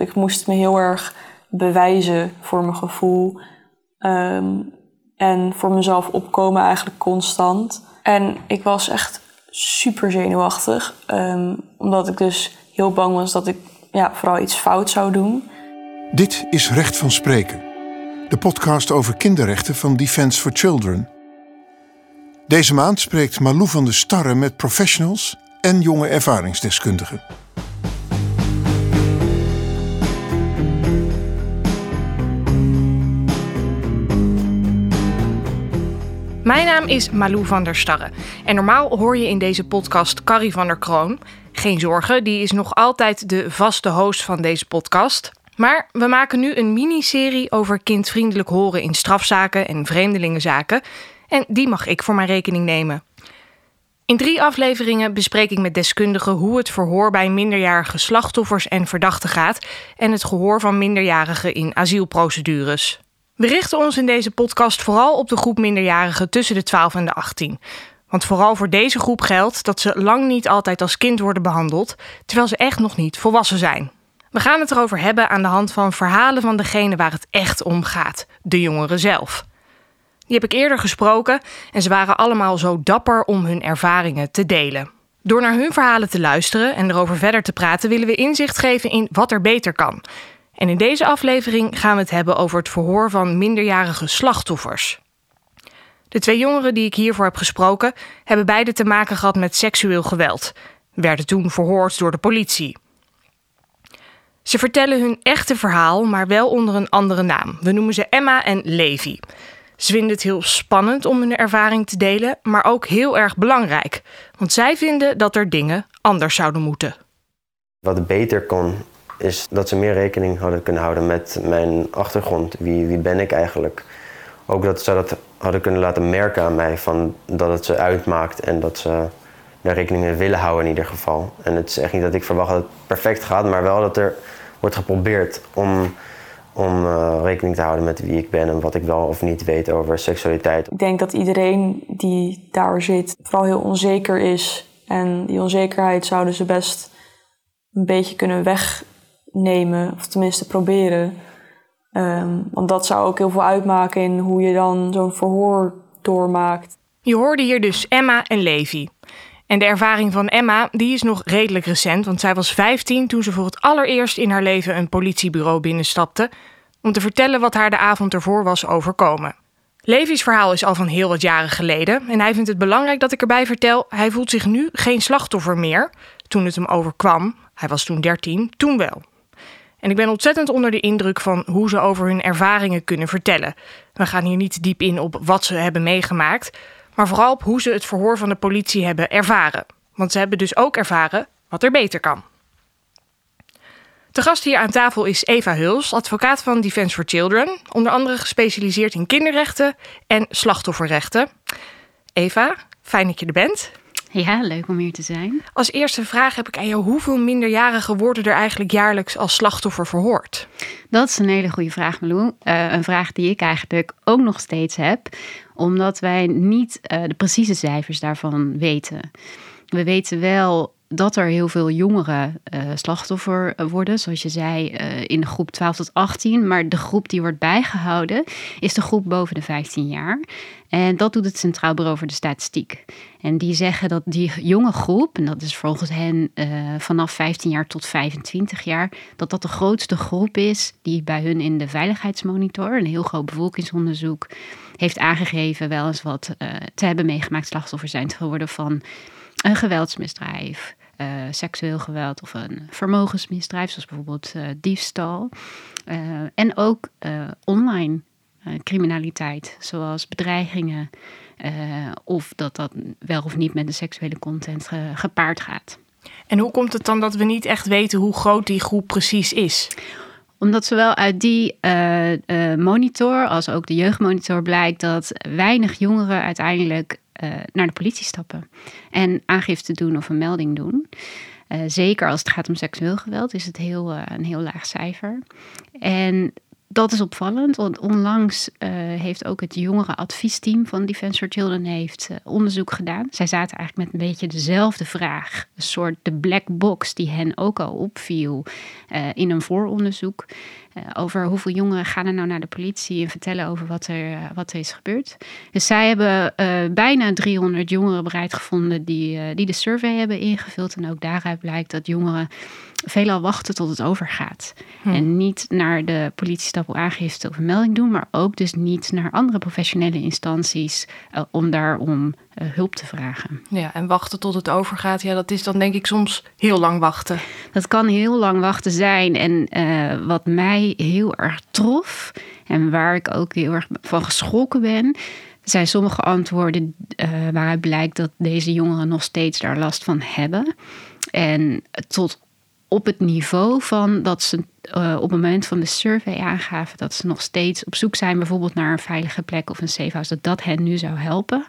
Ik moest me heel erg bewijzen voor mijn gevoel. Ehm, en voor mezelf opkomen eigenlijk constant. En ik was echt super zenuwachtig. ehm, omdat ik dus heel bang was dat ik ja, vooral iets fout zou doen. Dit is Recht van Spreken, de podcast over kinderrechten van Defence for Children. Deze maand spreekt Malou van der Starre met professionals en jonge ervaringsdeskundigen. Mijn naam is Malou van der Starre. En normaal hoor je in deze podcast Carrie van der Kroon. Geen zorgen, die is nog altijd de vaste host van deze podcast. Maar we maken nu een miniserie over kindvriendelijk horen in strafzaken en vreemdelingenzaken. En die mag ik voor mijn rekening nemen. In drie afleveringen bespreek ik met deskundigen hoe het verhoor bij minderjarige slachtoffers en verdachten gaat en het gehoor van minderjarigen in asielprocedures. We richten ons in deze podcast vooral op de groep minderjarigen tussen de 12 en de 18. Want vooral voor deze groep geldt dat ze lang niet altijd als kind worden behandeld, terwijl ze echt nog niet volwassen zijn. We gaan het erover hebben aan de hand van verhalen van degene waar het echt om gaat, de jongeren zelf. Die heb ik eerder gesproken en ze waren allemaal zo dapper om hun ervaringen te delen. Door naar hun verhalen te luisteren en erover verder te praten, willen we inzicht geven in wat er beter kan. En in deze aflevering gaan we het hebben over het verhoor van minderjarige slachtoffers. De twee jongeren die ik hiervoor heb gesproken, hebben beide te maken gehad met seksueel geweld. Werden toen verhoord door de politie. Ze vertellen hun echte verhaal, maar wel onder een andere naam. We noemen ze Emma en Levi. Ze vinden het heel spannend om hun ervaring te delen, maar ook heel erg belangrijk. Want zij vinden dat er dingen anders zouden moeten. Wat beter kon, is dat ze meer rekening hadden kunnen houden met mijn achtergrond. Wie, wie ben ik eigenlijk? Ook dat ze dat hadden kunnen laten merken aan mij, van dat het ze uitmaakt en dat ze daar rekening mee willen houden in ieder geval. En het is echt niet dat ik verwacht dat het perfect gaat, maar wel dat er wordt geprobeerd om, om uh, rekening te houden met wie ik ben en wat ik wel of niet weet over seksualiteit. Ik denk dat iedereen die daar zit vooral heel onzeker is. En die onzekerheid zouden ze best een beetje kunnen wegnemen, of tenminste proberen. Um, want dat zou ook heel veel uitmaken in hoe je dan zo'n verhoor doormaakt. Je hoorde hier dus Emma en Levi. En de ervaring van Emma die is nog redelijk recent, want zij was 15 toen ze voor het allereerst in haar leven een politiebureau binnenstapte om te vertellen wat haar de avond ervoor was overkomen. Levi's verhaal is al van heel wat jaren geleden en hij vindt het belangrijk dat ik erbij vertel: hij voelt zich nu geen slachtoffer meer toen het hem overkwam. Hij was toen 13, toen wel. En ik ben ontzettend onder de indruk van hoe ze over hun ervaringen kunnen vertellen. We gaan hier niet diep in op wat ze hebben meegemaakt, maar vooral op hoe ze het verhoor van de politie hebben ervaren. Want ze hebben dus ook ervaren wat er beter kan. De gast hier aan tafel is Eva Huls, advocaat van Defence for Children, onder andere gespecialiseerd in kinderrechten en slachtofferrechten. Eva, fijn dat je er bent. Ja, leuk om hier te zijn. Als eerste vraag heb ik aan jou: hoeveel minderjarigen worden er eigenlijk jaarlijks als slachtoffer verhoord? Dat is een hele goede vraag, Malou. Uh, een vraag die ik eigenlijk ook nog steeds heb, omdat wij niet uh, de precieze cijfers daarvan weten. We weten wel dat er heel veel jongeren uh, slachtoffer worden, zoals je zei, uh, in de groep 12 tot 18. Maar de groep die wordt bijgehouden is de groep boven de 15 jaar. En dat doet het Centraal Bureau voor de Statistiek. En die zeggen dat die jonge groep, en dat is volgens hen uh, vanaf 15 jaar tot 25 jaar, dat dat de grootste groep is die bij hun in de veiligheidsmonitor, een heel groot bevolkingsonderzoek, heeft aangegeven wel eens wat te hebben meegemaakt slachtoffer zijn geworden van een geweldsmisdrijf, uh, seksueel geweld of een vermogensmisdrijf, zoals bijvoorbeeld diefstal. En ook online criminaliteit, zoals bedreigingen, of dat dat wel of niet met de seksuele content ge gepaard gaat. En hoe komt het dan dat we niet echt weten hoe groot die groep precies is? Omdat zowel uit die uh, uh, monitor als ook de jeugdmonitor blijkt dat weinig jongeren uiteindelijk uh, naar de politie stappen en aangifte doen of een melding doen. zeker als het gaat om seksueel geweld is het heel, een heel laag cijfer. En dat is opvallend, want onlangs uh, heeft ook het jongerenadviesteam van Defense for Children heeft, uh, onderzoek gedaan. Zij zaten eigenlijk met een beetje dezelfde vraag. Een soort de black box die hen ook al opviel uh, in een vooronderzoek. over hoeveel jongeren gaan er nou naar de politie en vertellen over wat er, wat is gebeurd. Dus zij hebben bijna 300 jongeren bereid gevonden die, die de survey hebben ingevuld. En ook daaruit blijkt dat jongeren veelal wachten tot het overgaat. Hm. En niet naar de politiestap aangifte of een melding doen, maar ook dus niet naar andere professionele instanties uh, om daarom uh, hulp te vragen. Ja, en wachten tot het overgaat, ja, dat is dan denk ik soms heel lang wachten. Dat kan heel lang wachten zijn. En uh, wat mij heel erg trof en waar ik ook heel erg van geschrokken ben, zijn sommige antwoorden waaruit blijkt dat deze jongeren nog steeds daar last van hebben. En tot op het niveau van dat ze uh, op het moment van de survey aangaven dat ze nog steeds op zoek zijn, bijvoorbeeld naar een veilige plek of een safe house, dat dat hen nu zou helpen.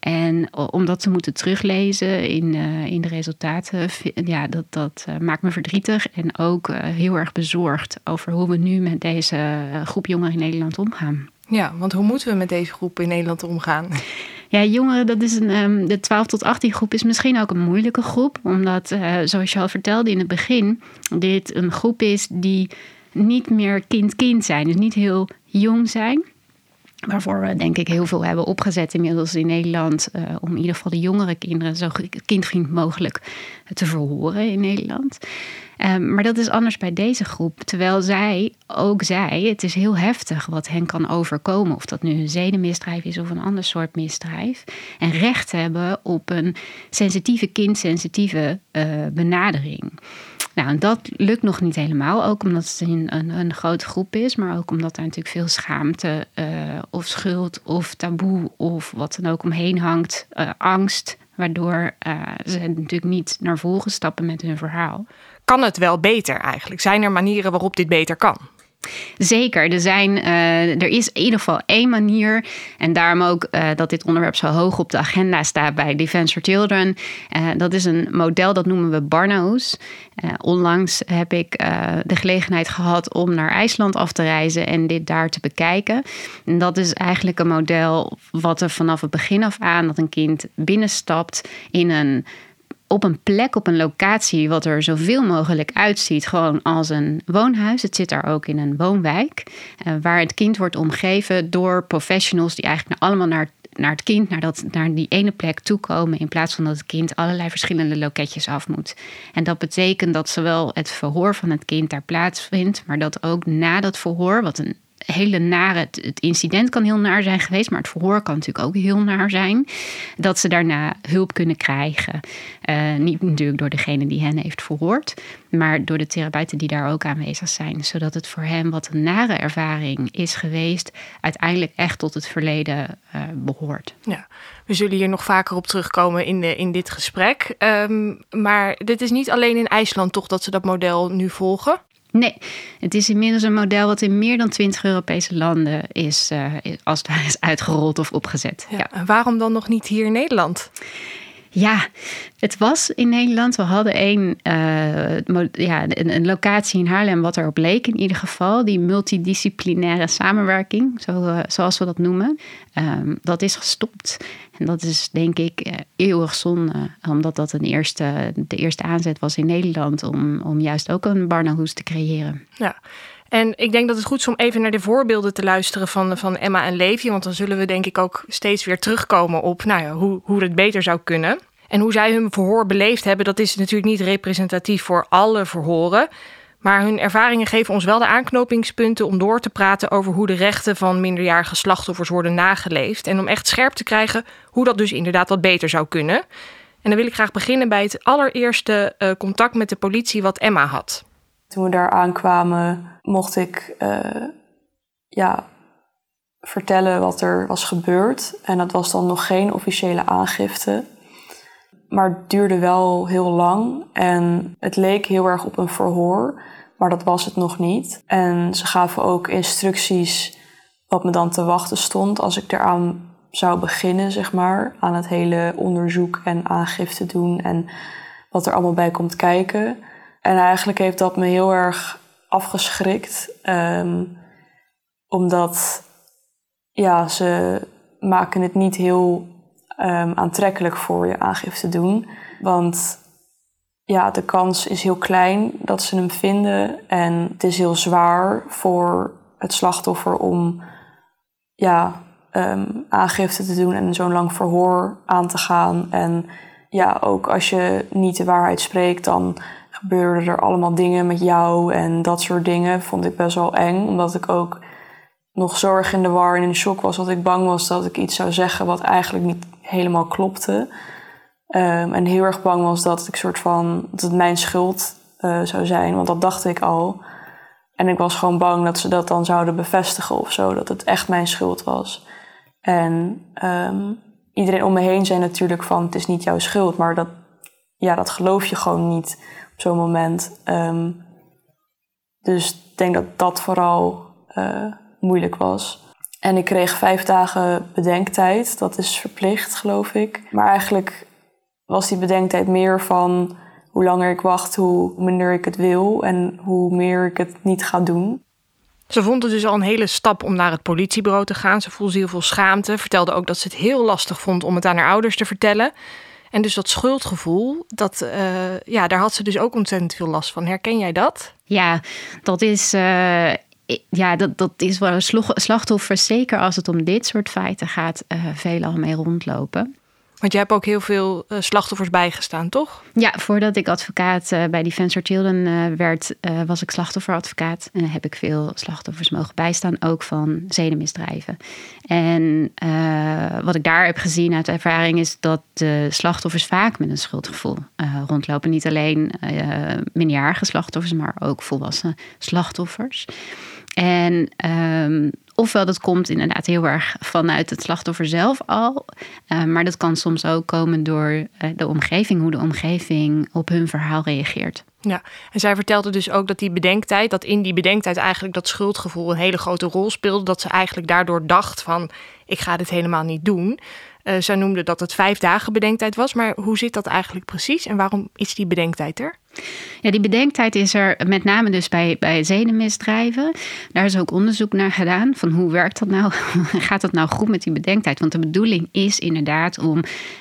En omdat ze moeten teruglezen in, uh, in de resultaten, ja, dat, dat uh, maakt me verdrietig en ook heel erg bezorgd over hoe we nu met deze groep jongeren in Nederland omgaan. Ja, want hoe moeten we met deze groep in Nederland omgaan? Ja, jongeren, dat is een, um, de 12 tot 18 groep is misschien ook een moeilijke groep. Omdat, uh, zoals je al vertelde in het begin, dit een groep is die niet meer kind-kind zijn. Dus niet heel jong zijn. Waarvoor we denk ik heel veel hebben opgezet inmiddels in Nederland. Uh, om in ieder geval de jongere kinderen zo kindvriend mogelijk te verhoren in Nederland. Um, maar dat is anders bij deze groep. Terwijl zij, ook zij, het is heel heftig wat hen kan overkomen. Of dat nu een zedenmisdrijf is of een ander soort misdrijf. En recht hebben op een sensitieve kindsensitieve uh, benadering. Nou, dat lukt nog niet helemaal. Ook omdat het een, een, grote groep is. Maar ook omdat er natuurlijk veel schaamte uh, of schuld of taboe of wat dan ook omheen hangt. Uh, angst. Waardoor uh, ze natuurlijk niet naar voren stappen met hun verhaal. Kan het wel beter eigenlijk? Zijn er manieren waarop dit beter kan? Zeker, er, zijn, uh, er is in ieder geval één manier. En daarom ook uh, dat dit onderwerp zo hoog op de agenda staat bij Defense for Children. Uh, dat is een model dat noemen we Barno's. onlangs heb ik de gelegenheid gehad om naar IJsland af te reizen en dit daar te bekijken. En dat is eigenlijk een model wat er vanaf het begin af aan dat een kind binnenstapt in een op een plek, op een locatie, wat er zoveel mogelijk uitziet, gewoon als een woonhuis. Het zit daar ook in een woonwijk, uh, waar het kind wordt omgeven door professionals die eigenlijk allemaal naar, naar het kind, naar, dat, naar die ene plek toekomen, in plaats van dat het kind allerlei verschillende loketjes af moet. En dat betekent dat zowel het verhoor van het kind daar plaatsvindt, maar dat ook na dat verhoor, wat een hele nare. Het, incident kan heel naar zijn geweest, maar het verhoor kan natuurlijk ook heel naar zijn. Dat ze daarna hulp kunnen krijgen. Uh, niet natuurlijk door degene die hen heeft verhoord, maar door de therapeuten die daar ook aanwezig zijn. Zodat het voor hem wat een nare ervaring is geweest, uiteindelijk echt tot het verleden uh, behoort. Ja, we zullen hier nog vaker op terugkomen in, de, in dit gesprek. Um, maar dit is niet alleen in IJsland toch dat ze dat model nu volgen? Nee, het is inmiddels een model wat in meer dan 20 Europese landen is, uh, als het is uitgerold of opgezet. Ja, ja. waarom dan nog niet hier in Nederland? Ja, het was in Nederland. We hadden een, uh, ja, een, een, locatie in Haarlem, wat erop leek in ieder geval. Die multidisciplinaire samenwerking, uh, zoals we dat noemen. Um, dat is gestopt. En dat is denk ik uh, eeuwig zonde. Omdat dat een eerste, de eerste aanzet was in Nederland om, om juist ook een barnahus te creëren. Ja. En ik denk dat het goed is om even naar de voorbeelden te luisteren van, van Emma en Levi. Want dan zullen we denk ik ook steeds weer terugkomen op nou ja, hoe, hoe het beter zou kunnen. En hoe zij hun verhoor beleefd hebben, dat is natuurlijk niet representatief voor alle verhoren. Maar hun ervaringen geven ons wel de aanknopingspunten om door te praten over hoe de rechten van minderjarige slachtoffers worden nageleefd. En om echt scherp te krijgen hoe dat dus inderdaad wat beter zou kunnen. En dan wil ik graag beginnen bij het allereerste uh, contact met de politie wat Emma had. Toen we daar aankwamen, mocht ik uh, ja, vertellen wat er was gebeurd. En dat was dan nog geen officiële aangifte. Maar het duurde wel heel lang en het leek heel erg op een verhoor, maar dat was het nog niet. En ze gaven ook instructies wat me dan te wachten stond als ik eraan zou beginnen, zeg maar, aan het hele onderzoek en aangifte doen en wat er allemaal bij komt kijken. En eigenlijk heeft dat me heel erg afgeschrikt. Um, omdat ja, ze maken het niet heel um, aantrekkelijk voor je aangifte te doen. Want ja, de kans is heel klein dat ze hem vinden. En het is heel zwaar voor het slachtoffer om ja, um, aangifte te doen en zo'n lang verhoor aan te gaan. En ja, ook als je niet de waarheid spreekt, dan gebeurden er allemaal dingen met jou en dat soort dingen. Vond ik best wel eng, omdat ik ook nog zorg in de war en in shock was. Dat ik bang was dat ik iets zou zeggen wat eigenlijk niet helemaal klopte. Um, en heel erg bang was dat ik soort van dat het mijn schuld uh, zou zijn, want dat dacht ik al. En ik was gewoon bang dat ze dat dan zouden bevestigen of zo, dat het echt mijn schuld was. En um, iedereen om me heen zei natuurlijk van het is niet jouw schuld, maar dat, ja, dat geloof je gewoon niet op zo'n moment. Um, dus ik denk dat dat vooral uh, moeilijk was. En ik kreeg vijf dagen bedenktijd, dat is verplicht geloof ik. Maar eigenlijk was die bedenktijd meer van hoe langer ik wacht, hoe minder ik het wil en hoe meer ik het niet ga doen. Ze vond het dus al een hele stap om naar het politiebureau te gaan. Ze voelde heel veel schaamte. Vertelde ook dat ze het heel lastig vond om het aan haar ouders te vertellen. En dus dat schuldgevoel, dat, uh, ja, daar had ze dus ook ontzettend veel last van. Herken jij dat? Ja, dat is. Uh, ja, dat, dat is waar slachtoffers, zeker als het om dit soort feiten gaat, uh, veelal mee rondlopen. Want je hebt ook heel veel uh, slachtoffers bijgestaan, toch? Ja, voordat ik advocaat uh, bij Defense for Children uh, werd, was ik slachtofferadvocaat. En heb ik veel slachtoffers mogen bijstaan, ook van zedenmisdrijven. En wat ik daar heb gezien uit ervaring is dat de slachtoffers vaak met een schuldgevoel rondlopen. Niet alleen minderjarige slachtoffers, maar ook volwassen slachtoffers. En um, ofwel dat komt inderdaad heel erg vanuit het slachtoffer zelf al. Uh, maar dat kan soms ook komen door uh, de omgeving, hoe de omgeving op hun verhaal reageert. Ja, en zij vertelde dus ook dat die bedenktijd, dat in die bedenktijd eigenlijk dat schuldgevoel een hele grote rol speelde. Dat ze eigenlijk daardoor dacht van ik ga dit helemaal niet doen. Uh, zij noemde dat het vijf dagen bedenktijd was. Maar hoe zit dat eigenlijk precies en waarom is die bedenktijd er? Ja, die bedenktijd is er met name dus bij, bij zedenmisdrijven. Daar is ook onderzoek naar gedaan. Van hoe werkt dat nou? Gaat dat nou goed met die bedenktijd? Want de bedoeling is inderdaad om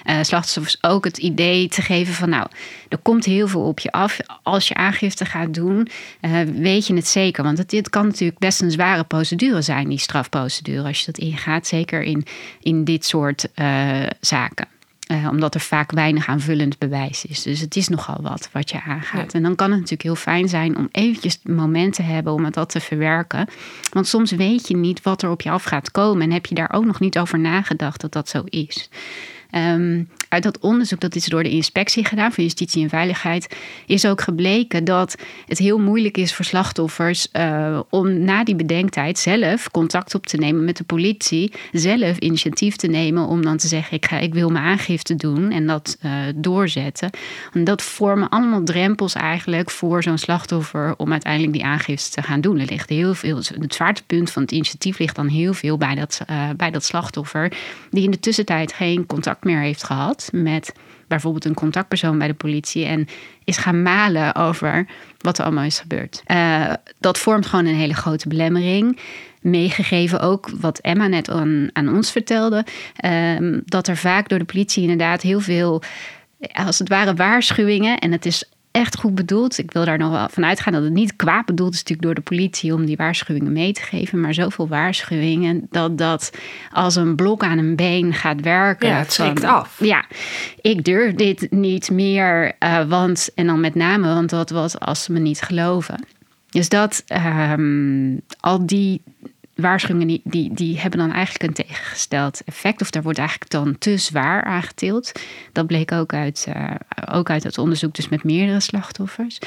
uh, slachtoffers ook het idee te geven van nou, er komt heel veel op je af. Als je aangifte gaat doen, uh, weet je het zeker. Want het, dit kan natuurlijk best een zware procedure zijn, die strafprocedure, als je dat ingaat. Zeker in, in dit soort uh, zaken. Uh, omdat er vaak weinig aanvullend bewijs is. Dus het is nogal wat wat je aangaat. Ja. En dan kan het natuurlijk heel fijn zijn om eventjes een moment te hebben om dat te verwerken. Want soms weet je niet wat er op je af gaat komen. En heb je daar ook nog niet over nagedacht dat dat zo is. Um, uit dat onderzoek, dat is door de inspectie gedaan van Justitie en Veiligheid, is ook gebleken dat het heel moeilijk is voor slachtoffers uh, om na die bedenktijd zelf contact op te nemen met de politie, zelf initiatief te nemen om dan te zeggen: ik, ga, ik wil mijn aangifte doen en dat uh, doorzetten. En dat vormen allemaal drempels eigenlijk voor zo'n slachtoffer om uiteindelijk die aangifte te gaan doen. Er ligt heel veel, het zwaartepunt van het initiatief ligt dan heel veel bij dat, uh, bij dat slachtoffer, die in de tussentijd geen contact meer heeft gehad met bijvoorbeeld een contactpersoon bij de politie en is gaan malen over wat er allemaal is gebeurd. Uh, dat vormt gewoon een hele grote belemmering. Meegegeven ook wat Emma net aan, ons vertelde, uh, dat er vaak door de politie inderdaad heel veel, als het ware, waarschuwingen. En het is echt goed bedoeld. Ik wil daar nog wel van uitgaan dat het niet kwaad bedoeld is natuurlijk door de politie om die waarschuwingen mee te geven. Maar zoveel waarschuwingen dat dat als een blok aan een been gaat werken. Ja, het schrikt af. Ja, ik durf dit niet meer. Uh, want, en dan met name, want dat was als ze me niet geloven. Dus dat, um, al die waarschuwingen die, die, hebben dan eigenlijk een tegengesteld effect. Of daar wordt eigenlijk dan te zwaar aangetild. Dat bleek ook uit, uh, ook uit het onderzoek, dus met meerdere slachtoffers.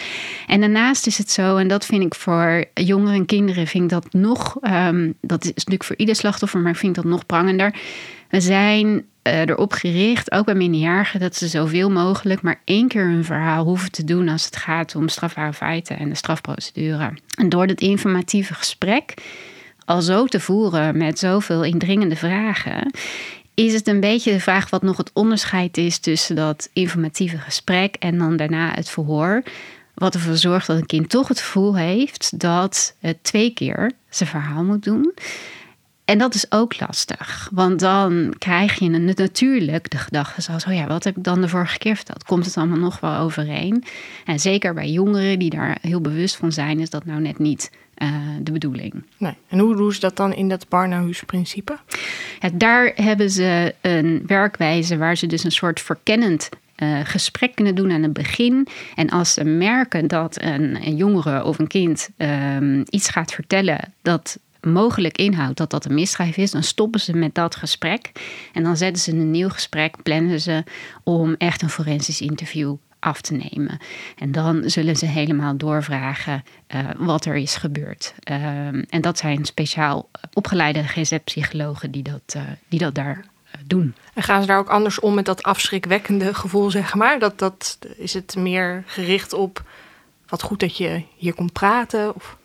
En daarnaast is het zo, en dat vind ik voor jongeren en kinderen, vind ik dat nog, um, dat is natuurlijk voor ieder slachtoffer, maar ik vind dat nog prangender. We zijn uh, erop gericht, ook bij minderjarigen, dat ze zoveel mogelijk maar één keer hun verhaal hoeven te doen als het gaat om strafbare feiten en de strafprocedure. En door dat informatieve gesprek al zo te voeren met zoveel indringende vragen, is het een beetje de vraag wat nog het onderscheid is tussen dat informatieve gesprek en dan daarna het verhoor. Wat ervoor zorgt dat een kind toch het gevoel heeft dat het twee keer zijn verhaal moet doen. En dat is ook lastig, want dan krijg je natuurlijk de gedachte zoals, oh ja, wat heb ik dan de vorige keer verteld? Komt het allemaal nog wel overeen? En zeker bij jongeren die daar heel bewust van zijn, is dat nou net niet uh, de bedoeling. Nee. En hoe doen ze dat dan in dat Barnhuis-principe? Ja, daar hebben ze een werkwijze waar ze dus een soort verkennend uh, gesprek kunnen doen aan het begin. En als ze merken dat een, een jongere of een kind um, iets gaat vertellen dat mogelijk inhoudt dat dat een misdrijf is, dan stoppen ze met dat gesprek. En dan zetten ze een nieuw gesprek, plannen ze om echt een forensisch interview af te nemen. En dan zullen ze helemaal doorvragen uh, wat er is gebeurd. Uh, en dat zijn speciaal opgeleide GZ-psychologen die, dat, uh, die dat daar doen. En gaan ze daar ook anders om met dat afschrikwekkende gevoel, zeg maar? Dat, dat, is het meer gericht op wat goed dat je hier komt praten? Of?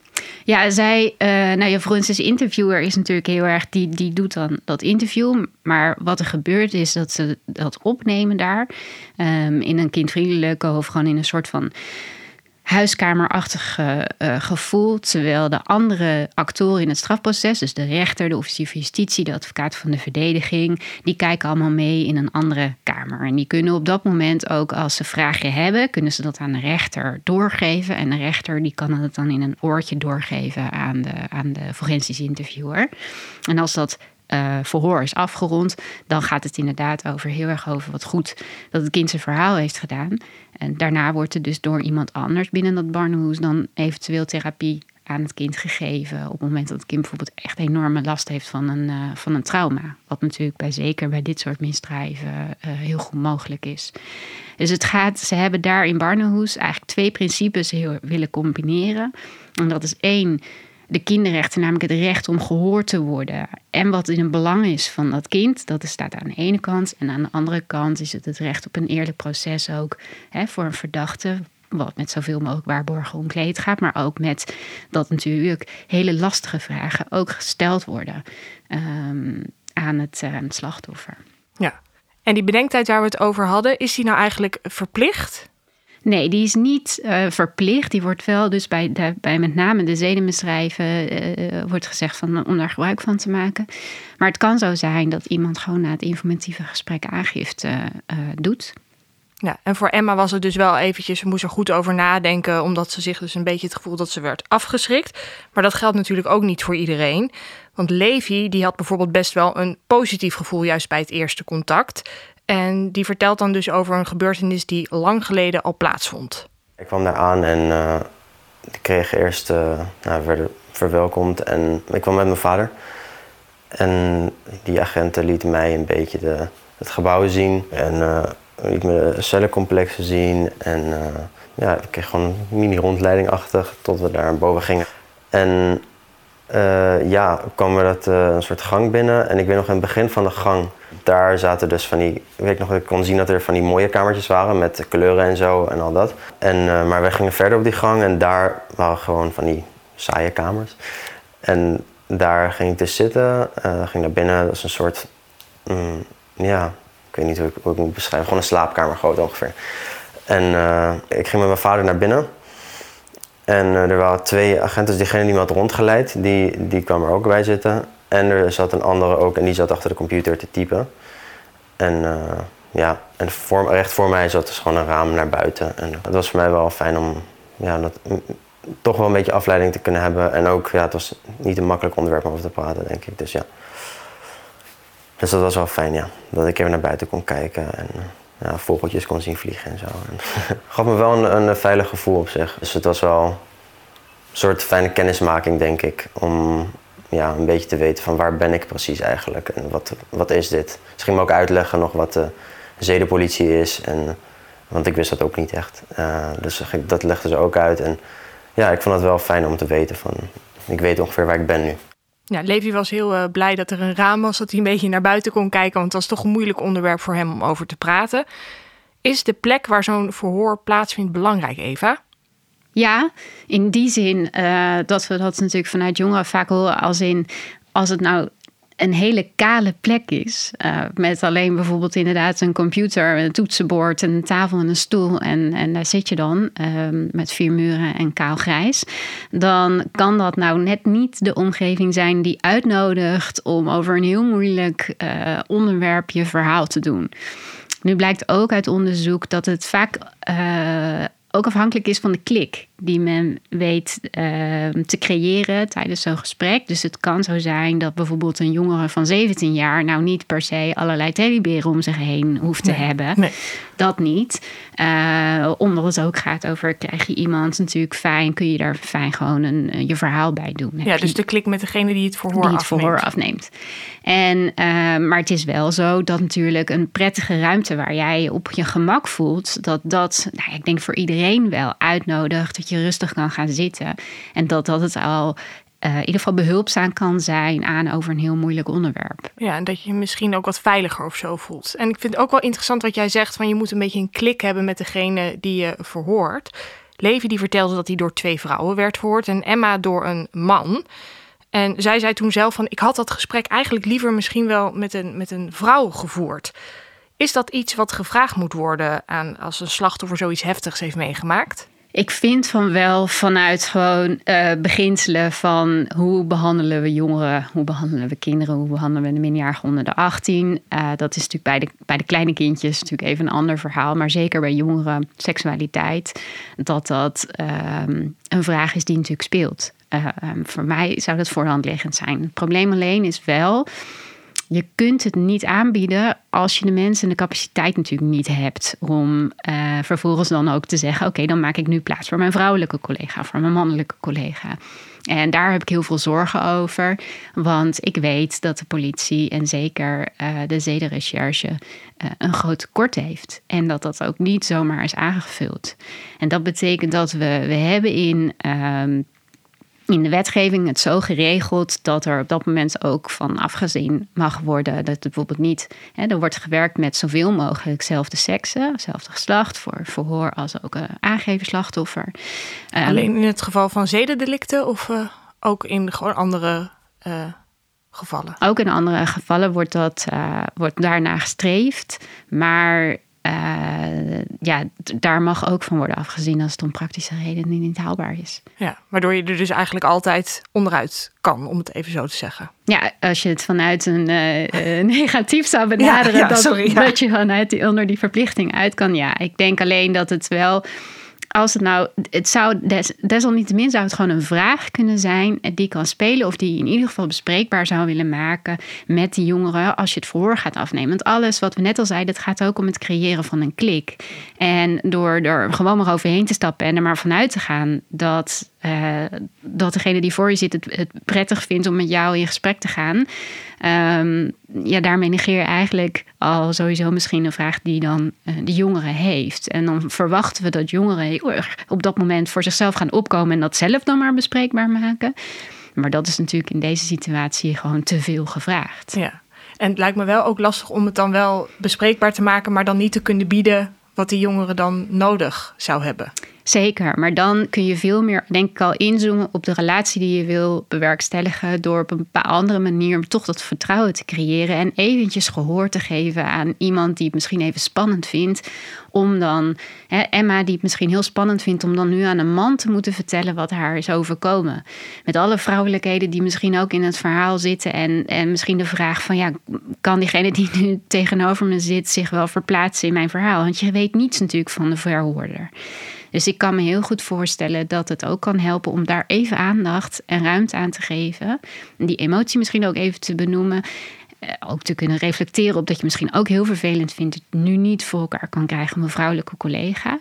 Ja, zij, uh, nou je forensisch interviewer is natuurlijk heel erg, die, die doet dan dat interview. Maar wat er gebeurt is dat ze dat opnemen daar um, in een kindvriendelijke of gewoon in een soort van huiskamerachtig uh, gevoel. Terwijl de andere actoren in het strafproces, dus de rechter, de officier van justitie, de advocaat van de verdediging, die kijken allemaal mee in een andere kamer. En die kunnen op dat moment ook, als ze vragen hebben, kunnen ze dat aan de rechter doorgeven. En de rechter die kan het dan in een oortje doorgeven aan de, aan de forensisch interviewer. En als dat uh, verhoor is afgerond, dan gaat het inderdaad over heel erg over wat goed dat het kind zijn verhaal heeft gedaan. En daarna wordt er dus door iemand anders binnen dat barnhoes dan eventueel therapie aan het kind gegeven. Op het moment dat het kind bijvoorbeeld echt enorme last heeft van een, uh, van een trauma. Wat natuurlijk bij, zeker bij dit soort misdrijven uh, heel goed mogelijk is. Dus het gaat, ze hebben daar in Barnhoes eigenlijk twee principes heel willen combineren. En dat is één, de kinderrechten, namelijk het recht om gehoord te worden. En wat in het belang is van dat kind, dat staat aan de ene kant. En aan de andere kant is het het recht op een eerlijk proces ook hè, voor een verdachte. Wat met zoveel mogelijk waarborgen omkleed gaat, maar ook met dat natuurlijk hele lastige vragen ook gesteld worden aan, het, uh, aan het slachtoffer. Ja, en die bedenktijd waar we het over hadden, is die nou eigenlijk verplicht? Nee, die is niet uh, verplicht. Die wordt wel dus bij, bij met name de zedenmisdrijven uh, wordt gezegd van, om daar gebruik van te maken. Maar het kan zo zijn dat iemand gewoon na het informatieve gesprek aangifte doet. Ja, en voor Emma was het dus wel eventjes, ze moest er goed over nadenken, omdat ze zich dus een beetje het gevoel dat ze werd afgeschrikt. Maar dat geldt natuurlijk ook niet voor iedereen. Want Levi, die had bijvoorbeeld best wel een positief gevoel juist bij het eerste contact. En die vertelt dan dus over een gebeurtenis die lang geleden al plaatsvond. Ik kwam daar aan en uh, ik kreeg eerst, uh, nou, verwelkomd en ik kwam met mijn vader. En die agenten lieten mij een beetje de, het gebouw zien en uh, liet me de cellencomplexen zien. En ja, ik kreeg gewoon een mini-rondleiding achter tot we daar boven gingen. En ja, kwam er dat, een soort gang binnen en ik weet nog in het begin van de gang daar zaten dus van die, weet ik nog, ik kon zien dat er van die mooie kamertjes waren met kleuren en zo en al dat. En, uh, maar wij gingen verder op die gang en daar waren gewoon van die saaie kamers. En daar ging ik dus zitten, ging naar binnen, dat is een soort, mm, ja, ik weet niet hoe ik, hoe ik moet beschrijven, gewoon een slaapkamer groot ongeveer. En ik ging met mijn vader naar binnen. En er waren twee agenten, dus diegene die me had rondgeleid, die, die kwam er ook bij zitten. En er zat een andere ook en die zat achter de computer te typen. En uh, ja, en recht voor mij zat dus gewoon een raam naar buiten. En het was voor mij wel fijn om ja, dat, toch wel een beetje afleiding te kunnen hebben. En ook, ja, het was niet een makkelijk onderwerp om over te praten, denk ik. Dus ja. Dus dat was wel fijn, ja. Dat ik even naar buiten kon kijken en ja, vogeltjes kon zien vliegen en zo. Gaf me wel een, een veilig gevoel op zich. Dus het was wel een soort fijne kennismaking, denk ik. Om ja, een beetje te weten van waar ben ik precies eigenlijk en wat, wat is dit. Ze ging me ook uitleggen nog wat de zedenpolitie is, en, want ik wist dat ook niet echt. Uh, dus dat legden ze ook uit en ja, ik vond het wel fijn om te weten van, ik weet ongeveer waar ik ben nu. Ja, Levi was heel uh, blij dat er een raam was, dat hij een beetje naar buiten kon kijken, want het was toch een moeilijk onderwerp voor hem om over te praten. Is de plek waar zo'n verhoor plaatsvindt belangrijk, Eva? Ja, in die zin uh, dat we dat natuurlijk vanuit jongeren vaak horen als in als het nou een hele kale plek is. Uh, met alleen bijvoorbeeld inderdaad een computer, een toetsenbord, een tafel en een stoel. En, en daar zit je dan um, met vier muren en kaal grijs. Dan kan dat nou net niet de omgeving zijn die uitnodigt om over een heel moeilijk uh, onderwerp je verhaal te doen. Nu blijkt ook uit onderzoek dat het vaak uh, ook afhankelijk is van de klik die men weet uh, te creëren tijdens zo'n gesprek. Dus het kan zo zijn dat bijvoorbeeld een jongere van 17 jaar nou niet per se allerlei teddyberen om zich heen hoeft te hebben. Nee. Dat niet. Uh, omdat het ook gaat over krijg je iemand natuurlijk fijn, kun je daar fijn gewoon een, je verhaal bij doen. Ja, dus de klik met degene die het verhoor die het afneemt. verhoor afneemt. En, uh, maar het is wel zo dat natuurlijk een prettige ruimte waar jij je op je gemak voelt, dat dat, nou, ik denk voor iedereen wel uitnodigt dat je rustig kan gaan zitten. En dat dat het al uh, in ieder geval behulpzaam kan zijn aan over een heel moeilijk onderwerp. Ja, en dat je je misschien ook wat veiliger of zo voelt. En ik vind het ook wel interessant wat jij zegt: van je moet een beetje een klik hebben met degene die je verhoort. Levi die vertelde dat hij door twee vrouwen werd verhoord en Emma door een man. En zij zei toen zelf van ik had dat gesprek eigenlijk liever misschien wel met een, met een vrouw gevoerd. Is dat iets wat gevraagd moet worden aan als een slachtoffer zoiets heftigs heeft meegemaakt? Ik vind van wel vanuit gewoon uh, beginselen van hoe behandelen we jongeren, hoe behandelen we kinderen, hoe behandelen we de minderjarigen onder de 18. Uh, dat is natuurlijk bij de, bij de kleine kindjes natuurlijk even een ander verhaal, maar zeker bij jongeren, seksualiteit, dat dat uh, een vraag is die natuurlijk speelt. voor mij zou dat voorhand liggend zijn. Het probleem alleen is wel je kunt het niet aanbieden als je de mensen en de capaciteit natuurlijk niet hebt om uh, vervolgens dan ook te zeggen: Oké, dan maak ik nu plaats voor mijn vrouwelijke collega, voor mijn mannelijke collega. En daar heb ik heel veel zorgen over, want ik weet dat de politie en zeker uh, de zedenrecherche uh, een groot tekort heeft. En dat dat ook niet zomaar is aangevuld. En dat betekent dat we, we hebben in. In de wetgeving het zo geregeld dat er op dat moment ook van afgezien mag worden. Dat het bijvoorbeeld niet. Hè, er wordt gewerkt met zoveel mogelijk zelfde seksen, hetzelfde geslacht, voor verhoor als ook een aangeven slachtoffer. Um, Alleen in het geval van zedendelicten of uh, ook in gewoon andere uh, gevallen? Ook in andere gevallen wordt, dat, wordt daarna gestreefd. Maar uh, ja, daar mag ook van worden afgezien als het om praktische redenen niet haalbaar is. Ja, waardoor je er dus eigenlijk altijd onderuit kan, om het even zo te zeggen. Ja, als je het vanuit een uh, negatief zou benaderen, ja, ja, dat, sorry, ja. dat je vanuit die, onder die verplichting uit kan. Ja, ik denk alleen dat het wel als het nou, het zou des, desalniettemin zou het gewoon een vraag kunnen zijn die kan spelen of die je in ieder geval bespreekbaar zou willen maken met die jongeren als je het verhoor gaat afnemen. Want alles wat we net al zeiden, het gaat ook om het creëren van een klik. En door er gewoon maar overheen te stappen en er maar vanuit te gaan dat, uh, dat degene die voor je zit het, prettig vindt om met jou in gesprek te gaan. Um, ja, daarmee negeer je eigenlijk al sowieso misschien een vraag die dan uh, de jongere heeft. En dan verwachten we dat jongeren op dat moment voor zichzelf gaan opkomen en dat zelf dan maar bespreekbaar maken. Maar dat is natuurlijk in deze situatie gewoon te veel gevraagd. Ja, en het lijkt me wel ook lastig om het dan wel bespreekbaar te maken, maar dan niet te kunnen bieden wat die jongeren dan nodig zou hebben. Zeker, maar dan kun je veel meer, denk ik al, inzoomen op de relatie die je wil bewerkstelligen. Door op een andere manier toch dat vertrouwen te creëren. En eventjes gehoor te geven aan iemand die het misschien even spannend vindt. Om dan, hè, Emma die het misschien heel spannend vindt om dan nu aan een man te moeten vertellen wat haar is overkomen. Met alle vrouwelijkheden die misschien ook in het verhaal zitten. En, en misschien de vraag van, ja, kan diegene die nu tegenover me zit zich wel verplaatsen in mijn verhaal? Want je weet niets natuurlijk van de verhoorder. Dus ik kan me heel goed voorstellen dat het ook kan helpen om daar even aandacht en ruimte aan te geven. Die emotie misschien ook even te benoemen. Eh, ook te kunnen reflecteren op dat je misschien ook heel vervelend vindt het nu niet voor elkaar kan krijgen een vrouwelijke collega.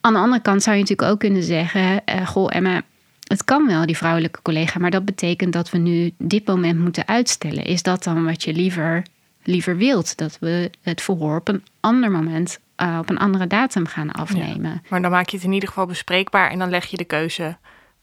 Aan de andere kant zou je natuurlijk ook kunnen zeggen: uh, Goh, Emma, het kan wel, die vrouwelijke collega, maar dat betekent dat we nu dit moment moeten uitstellen. Is dat dan wat je liever, liever wilt? Dat we het verhoor op een ander moment uh, op een andere datum gaan afnemen. Ja, maar dan maak je het in ieder geval bespreekbaar en dan leg je de keuze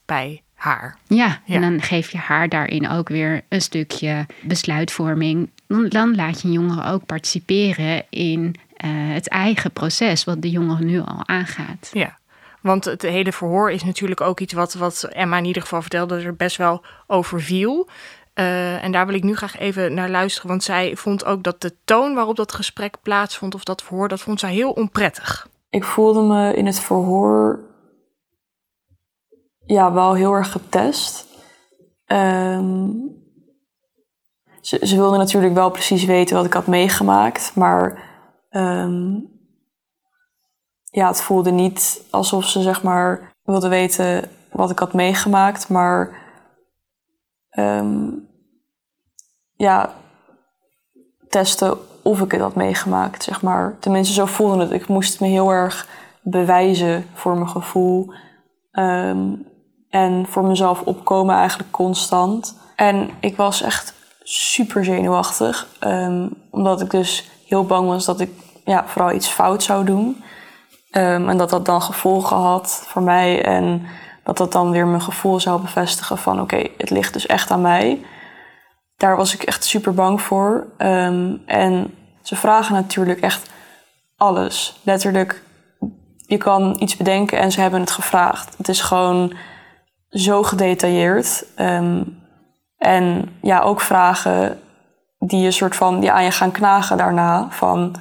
bij haar. Ja, ja, en dan geef je haar daarin ook weer een stukje besluitvorming. Dan, dan laat je een jongere ook participeren in uh, het eigen proces, wat de jongere nu al aangaat. Ja. Want het hele verhoor is natuurlijk ook iets wat, wat Emma in ieder geval vertelde, er best wel over viel. Eh, en daar wil ik nu graag even naar luisteren. Want zij vond ook dat de toon waarop dat gesprek plaatsvond, of dat verhoor, dat vond zij heel onprettig. Ik voelde me in het verhoor ja, wel heel erg getest. Ehm, ze, wilde natuurlijk wel precies weten wat ik had meegemaakt, maar ehm, ja, het voelde niet alsof ze zeg maar wilde weten wat ik had meegemaakt, maar ehm, ja, testen of ik het had meegemaakt, zeg maar. Tenminste, zo voelde het. Ik moest me heel erg bewijzen voor mijn gevoel. Ehm, en voor mezelf opkomen eigenlijk constant. En ik was echt super zenuwachtig. Ehm, omdat ik dus heel bang was dat ik ja, vooral iets fout zou doen. Ehm, en dat dat dan gevolgen had voor mij. En dat dat dan weer mijn gevoel zou bevestigen van oké, het ligt dus echt aan mij. Daar was ik echt super bang voor. Ehm, en ze vragen natuurlijk echt alles. Letterlijk, je kan iets bedenken en ze hebben het gevraagd. Het is gewoon zo gedetailleerd. Ehm, en ja, ook vragen die je soort van ja, aan je gaan knagen daarna. Van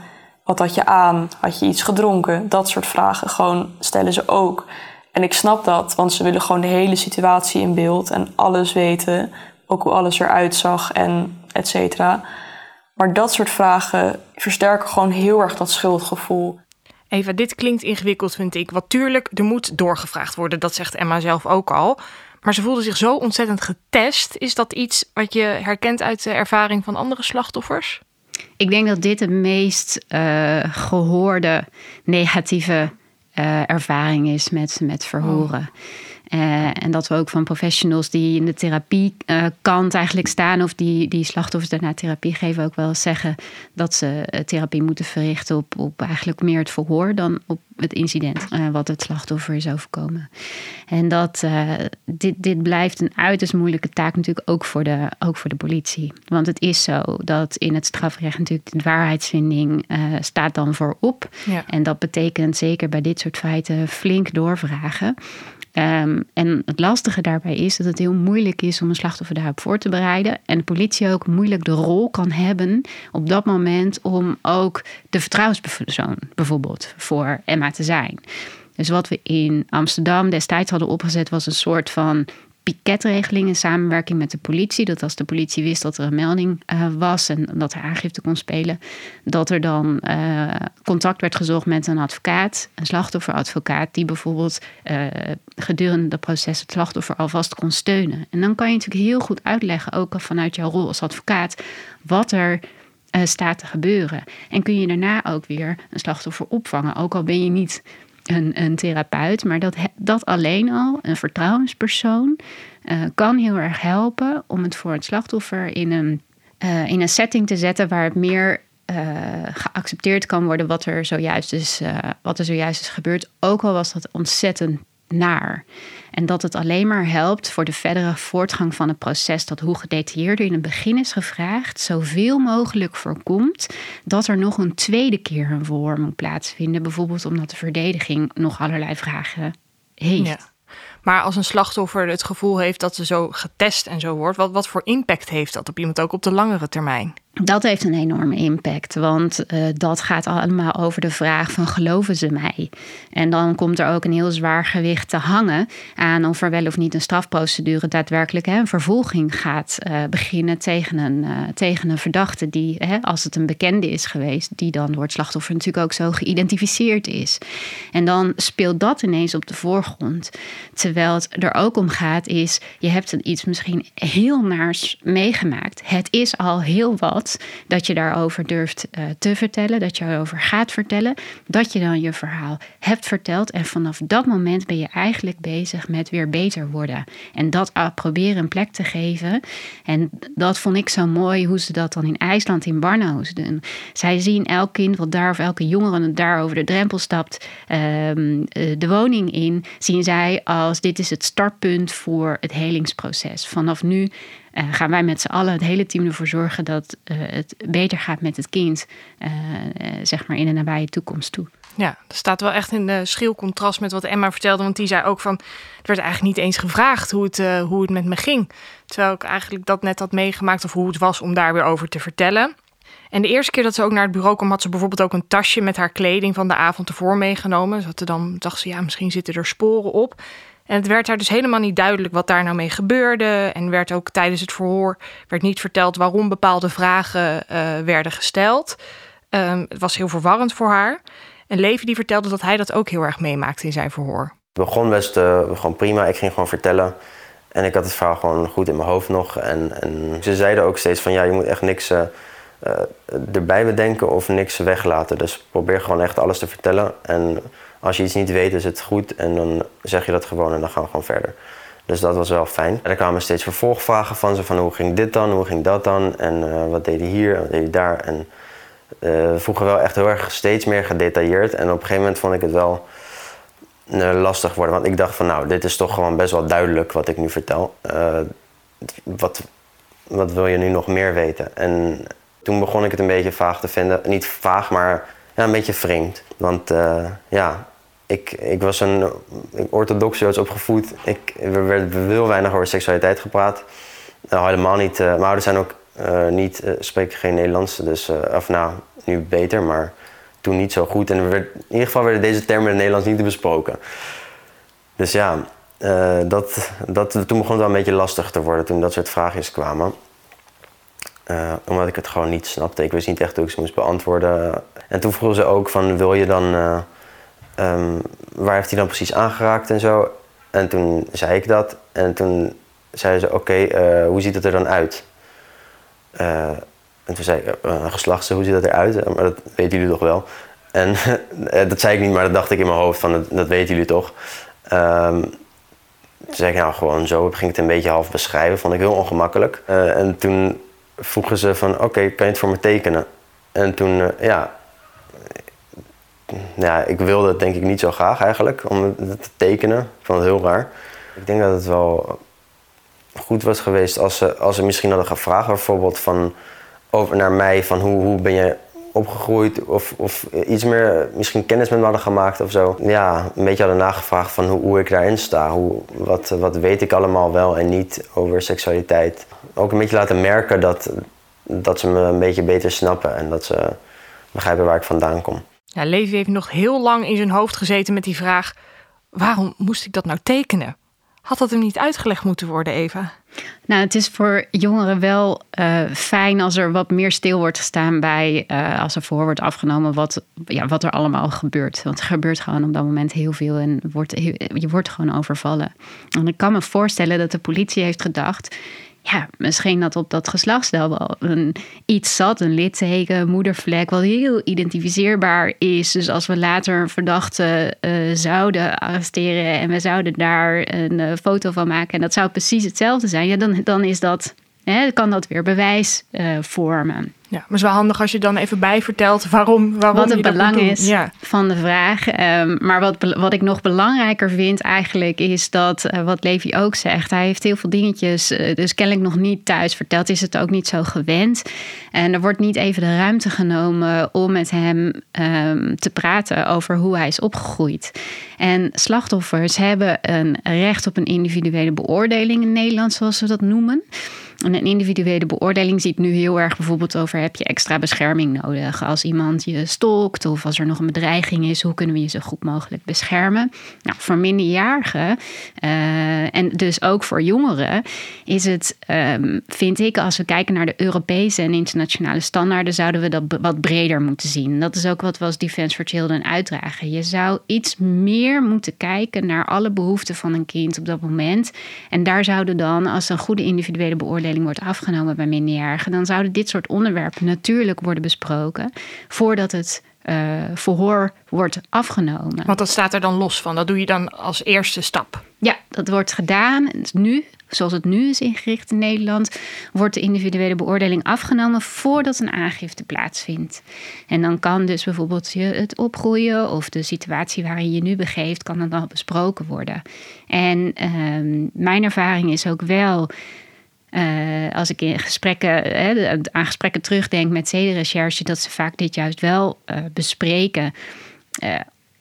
wat had je aan? Had je iets gedronken? Dat soort vragen gewoon stellen ze ook. En ik snap dat, want ze willen gewoon de hele situatie in beeld en alles weten. Ook hoe alles eruit zag en et cetera. Maar dat soort vragen versterken gewoon heel erg dat schuldgevoel. Eva, dit klinkt ingewikkeld, vind ik. Want tuurlijk, er moet doorgevraagd worden. Dat zegt Emma zelf ook al. Maar ze voelde zich zo ontzettend getest. Is dat iets wat je herkent uit de ervaring van andere slachtoffers? Ik denk dat dit de meest uh, gehoorde negatieve uh, ervaring is met, met verhoren. Oh. Uh, en dat we ook van professionals die in de therapiekant uh, eigenlijk staan, of die, die slachtoffers daarna therapie geven, ook wel zeggen dat ze uh, therapie moeten verrichten op, op eigenlijk meer het verhoor dan op het incident wat het slachtoffer is overkomen. En dat dit, dit blijft een uiterst moeilijke taak natuurlijk ook voor, de, ook voor de politie. Want het is zo dat in het strafrecht natuurlijk de waarheidsvinding staat dan voorop. Ja. En dat betekent zeker bij dit soort feiten flink doorvragen. Um, en het lastige daarbij is dat het heel moeilijk is om een slachtoffer daarop voor te bereiden. En de politie ook moeilijk de rol kan hebben op dat moment om ook de vertrouwenspersoon bijvoorbeeld voor Te zijn. Dus wat we in Amsterdam destijds hadden opgezet was een soort van piketregeling in samenwerking met de politie. Dat als de politie wist dat er een melding uh, was en dat er aangifte kon spelen, dat er dan uh, contact werd gezocht met een advocaat, een slachtofferadvocaat, die bijvoorbeeld uh, gedurende het proces het slachtoffer alvast kon steunen. En dan kan je natuurlijk heel goed uitleggen, ook vanuit jouw rol als advocaat, wat er staat te gebeuren. En kun je daarna ook weer een slachtoffer opvangen, ook al ben je niet een, een therapeut. Maar dat, dat alleen al, een vertrouwenspersoon, uh, kan heel erg helpen om het voor het slachtoffer in een, uh, in een setting te zetten waar het meer geaccepteerd kan worden wat er zojuist is, wat er zojuist is gebeurd. Ook al was dat ontzettend naar. En dat het alleen maar helpt voor de verdere voortgang van het proces. Dat hoe gedetailleerder in het begin is gevraagd, zoveel mogelijk voorkomt dat er nog een tweede keer een verhoor moet plaatsvinden. Bijvoorbeeld omdat de verdediging nog allerlei vragen heeft. Maar als een slachtoffer het gevoel heeft dat ze zo getest en zo wordt, wat, wat voor impact heeft dat op iemand ook op de langere termijn? Dat heeft een enorme impact, want uh, dat gaat allemaal over de vraag van geloven ze mij? En dan komt er ook een heel zwaar gewicht te hangen aan of er wel of niet een strafprocedure daadwerkelijk hè, een vervolging gaat uh, beginnen tegen een, uh, tegen een verdachte die, hè, als het een bekende is geweest, die dan door het slachtoffer natuurlijk ook zo geïdentificeerd is. En dan speelt dat ineens op de voorgrond. Terwijl het er ook om gaat is, je hebt iets misschien heel naars meegemaakt. Het is al heel wat dat je daarover durft uh, te vertellen, dat je erover gaat vertellen, dat je dan je verhaal hebt verteld. En vanaf dat moment ben je eigenlijk bezig met weer beter worden. En dat uh, proberen een plek te geven. En dat vond ik zo mooi hoe ze dat dan in IJsland, in Barnhuis doen. Zij zien elk kind wat daar of elke jongere daar over de drempel stapt, um, de woning in, zien zij als dit is het startpunt voor het helingsproces. Vanaf nu uh, gaan wij met z'n allen, het hele team, ervoor zorgen dat uh, het beter gaat met het kind, uh, zeg maar in de nabije toekomst toe. Ja, dat staat wel echt in schil contrast met wat Emma vertelde. Want die zei ook van, het werd eigenlijk niet eens gevraagd hoe het, hoe het met me ging. Terwijl ik eigenlijk dat net had meegemaakt of hoe het was om daar weer over te vertellen. En de eerste keer dat ze ook naar het bureau kwam, had ze bijvoorbeeld ook een tasje met haar kleding van de avond ervoor meegenomen. Ze dan dacht ze, ja, misschien zitten er sporen op. En het werd haar dus helemaal niet duidelijk wat daar nou mee gebeurde. En werd ook tijdens het verhoor werd niet verteld waarom bepaalde vragen uh, werden gesteld. Um, het was heel verwarrend voor haar. En Levi die vertelde dat hij dat ook heel erg meemaakte in zijn verhoor. Het begon best uh, gewoon prima. Ik ging gewoon vertellen. En ik had het verhaal gewoon goed in mijn hoofd nog. En, en ze zeiden ook steeds van ja, je moet echt niks uh, erbij bedenken of niks weglaten. Dus probeer gewoon echt alles te vertellen. En als je iets niet weet, is het goed. En dan zeg je dat gewoon en dan gaan we gewoon verder. Dus dat was wel fijn. En er kwamen steeds vervolgvragen van ze: van hoe ging dit dan, hoe ging dat dan? En wat deed hij hier wat deed hij daar? En uh, vroeger wel echt heel erg steeds meer gedetailleerd. En op een gegeven moment vond ik het wel uh, lastig worden. Want ik dacht van nou, dit is toch gewoon best wel duidelijk wat ik nu vertel. Wat, wat wil je nu nog meer weten? En toen begon ik het een beetje vaag te vinden. Niet vaag, maar ja, een beetje vreemd. Want ja, ik, ik was een orthodox joods opgevoed. Ik, er werd heel weinig over seksualiteit gepraat. helemaal niet. mijn ouders zijn ook uh, niet, uh, spreek geen Nederlands, dus, uh, of nou, nu beter, maar toen niet zo goed. En in ieder geval werden deze termen in het Nederlands niet besproken. Dus ja, dat, dat, toen begon het wel een beetje lastig te worden toen dat soort vraagjes kwamen. omdat ik het gewoon niet snapte. Ik wist niet echt hoe ik ze moest beantwoorden. En toen vroegen ze ook van, wil je dan... Um, waar heeft hij dan precies aangeraakt en zo? En toen zei ik dat. En toen zeiden ze, oké, okay, hoe ziet het er dan uit? Uh, en toen zei ik, uh, geslachts, hoe ziet dat eruit? Maar dat weten jullie toch wel. En dat zei ik niet, maar dat dacht ik in mijn hoofd van, dat, weten jullie toch. Um, toen zei ik, nou gewoon zo, ging het een beetje half beschrijven, vond ik heel ongemakkelijk. En toen vroegen ze van, oké, kan je het voor me tekenen? En toen, ja, ja, ik wilde het denk ik niet zo graag eigenlijk, om het te tekenen. Ik vond het heel raar. Ik denk dat het wel goed was geweest als ze, als ze misschien hadden gevraagd, bijvoorbeeld van, over naar mij, van hoe, hoe ben je opgegroeid of, of iets meer misschien kennis met me hadden gemaakt of zo. Ja, een beetje hadden nagevraagd van hoe, hoe ik daarin sta. Hoe, wat, wat weet ik allemaal wel en niet over seksualiteit. Ook een beetje laten merken dat, dat ze me een beetje beter snappen en dat ze begrijpen waar ik vandaan kom. Ja, heeft nog heel lang in zijn hoofd gezeten met die vraag: waarom moest ik dat nou tekenen? Had dat hem niet uitgelegd moeten worden, Eva? Nou, het is voor jongeren wel uh, fijn als er wat meer stil wordt gestaan bij, uh, als er voor wordt afgenomen, wat, ja, wat er allemaal gebeurt. Want er gebeurt gewoon op dat moment heel veel en wordt, je wordt gewoon overvallen. En ik kan me voorstellen dat de politie heeft gedacht ja, misschien dat op dat geslachtsdeel wel een, iets zat, een litteken, een moedervlek, wat heel identificeerbaar is. Dus als we later een verdachte uh, zouden arresteren en we zouden daar een uh, foto van maken en dat zou precies hetzelfde zijn, ja, dan, dan is dat, hè, kan dat weer bewijs uh, vormen. Ja, maar het is wel handig als je dan even bijvertelt waarom, waarom wat het belang is ja. van de vraag. Um, maar wat, wat ik nog belangrijker vind eigenlijk is dat, uh, wat Levi ook zegt, hij heeft heel veel dingetjes, uh, dus kennelijk nog niet thuis verteld, is het ook niet zo gewend. En er wordt niet even de ruimte genomen om met hem um, te praten over hoe hij is opgegroeid. En slachtoffers hebben een recht op een individuele beoordeling in Nederland, zoals we dat noemen. En een individuele beoordeling ziet nu heel erg bijvoorbeeld over: heb je extra bescherming nodig? Als iemand je stalkt of als er nog een bedreiging is, hoe kunnen we je zo goed mogelijk beschermen? Nou, voor minderjarigen uh, en dus ook voor jongeren is het, um, vind ik, als we kijken naar de Europese en internationale standaarden, zouden we dat wat breder moeten zien. Dat is ook wat we als Defense for Children uitdragen. Je zou iets meer moeten kijken naar alle behoeften van een kind op dat moment. En daar zouden dan, als een goede individuele beoordeling wordt afgenomen bij minderjarigen, dan zouden dit soort onderwerpen natuurlijk worden besproken voordat het uh, verhoor wordt afgenomen. Want dat staat er dan los van. Dat doe je dan als eerste stap. Ja, dat wordt gedaan. Nu, zoals het nu is ingericht in Nederland, wordt de individuele beoordeling afgenomen voordat een aangifte plaatsvindt. En dan kan dus bijvoorbeeld je het opgroeien of de situatie waarin je nu begeeft, kan dan al besproken worden. En uh, mijn ervaring is ook wel uh, als ik in gesprekken, hè, aan gesprekken terugdenk met zedenrecherche, dat ze vaak dit juist wel uh, bespreken.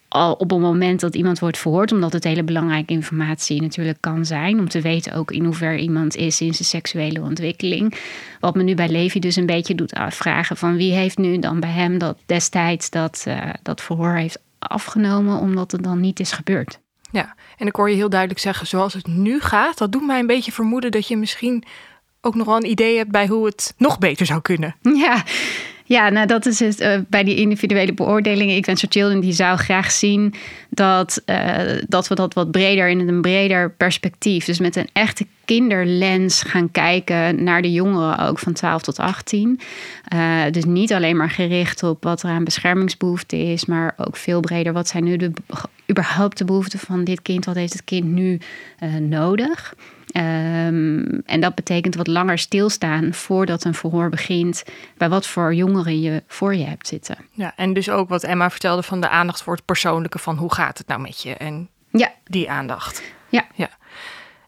al op het moment dat iemand wordt verhoord, omdat het hele belangrijke informatie natuurlijk kan zijn, om te weten ook in hoeverre iemand is in zijn seksuele ontwikkeling. Wat me nu bij Levi dus een beetje doet afvragen van wie heeft nu dan bij hem dat destijds dat, dat verhoor heeft afgenomen, omdat het dan niet is gebeurd. Ja, en ik hoor je heel duidelijk zeggen, zoals het nu gaat, dat doet mij een beetje vermoeden dat je misschien ook nog wel een idee hebt bij hoe het nog beter zou kunnen. Ja, ja, nou dat is het uh, bij die individuele beoordelingen. Events for Children die zou graag zien dat, uh, dat we dat wat breder in een breder perspectief, dus met een echte kinderlens gaan kijken naar de jongeren ook van 12 tot 18. Uh, dus niet alleen maar gericht op wat er aan beschermingsbehoefte is, maar ook veel breder wat zijn nu de, überhaupt de behoeften van dit kind, wat heeft het kind nu nodig. Um, en dat betekent wat langer stilstaan voordat een verhoor begint, bij wat voor jongeren je voor je hebt zitten. Ja, en dus ook wat Emma vertelde van de aandacht voor het persoonlijke, van hoe gaat het nou met je? En ja. die aandacht. Ja. ja.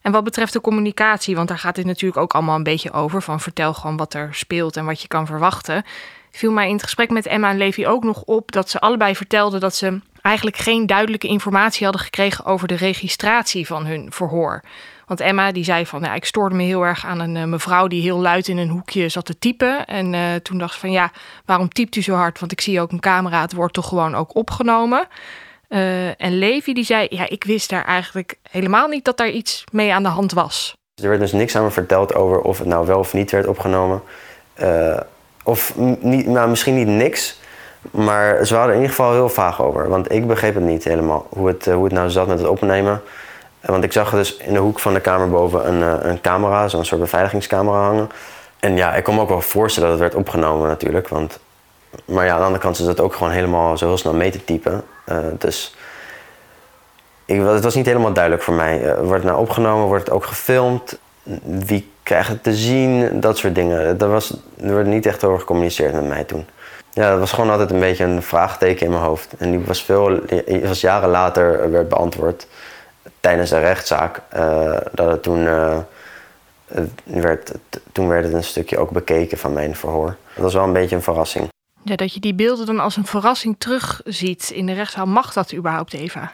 En wat betreft de communicatie, want daar gaat dit natuurlijk ook allemaal een beetje over, van vertel gewoon wat er speelt en wat je kan verwachten. Viel mij in het gesprek met Emma en Levi ook nog op dat ze allebei vertelden dat ze eigenlijk geen duidelijke informatie hadden gekregen over de registratie van hun verhoor. Want Emma die zei van, ja, ik stoorde me heel erg aan een uh, mevrouw die heel luid in een hoekje zat te typen. En uh, toen dacht ze van, ja, waarom typt u zo hard? Want ik zie ook een camera, het wordt toch gewoon ook opgenomen. Uh, en Levi die zei, ja, ik wist daar eigenlijk helemaal niet dat daar iets mee aan de hand was. Er werd dus niks aan me verteld over of het nou wel of niet werd opgenomen. of niet, nou, misschien niet niks, maar ze waren er in ieder geval heel vaag over. Want ik begreep het niet helemaal, hoe het, hoe het nou zat met het opnemen. Want ik zag dus in de hoek van de kamer boven een, eh, een camera, zo'n soort beveiligingscamera hangen. En ja, ik kon me ook wel voorstellen dat het werd opgenomen natuurlijk. Want, maar ja, aan de andere kant is dat ook gewoon helemaal zo heel snel mee te typen. Uh, dus ik, het was niet helemaal duidelijk voor mij. Uh, wordt het nou opgenomen? Wordt het ook gefilmd? Wie krijgt het te zien? Dat soort dingen. Daar, was, er werd niet echt over gecommuniceerd met mij toen. Ja, dat was gewoon altijd een beetje een vraagteken in mijn hoofd. En die was, veel, was jaren later werd beantwoord tijdens de rechtszaak, uh, dat het toen, werd, toen werd het een stukje ook bekeken van mijn verhoor. Dat was wel een beetje een verrassing. Dat je die beelden dan als een verrassing terugziet in de rechtszaal, mag dat überhaupt, Eva?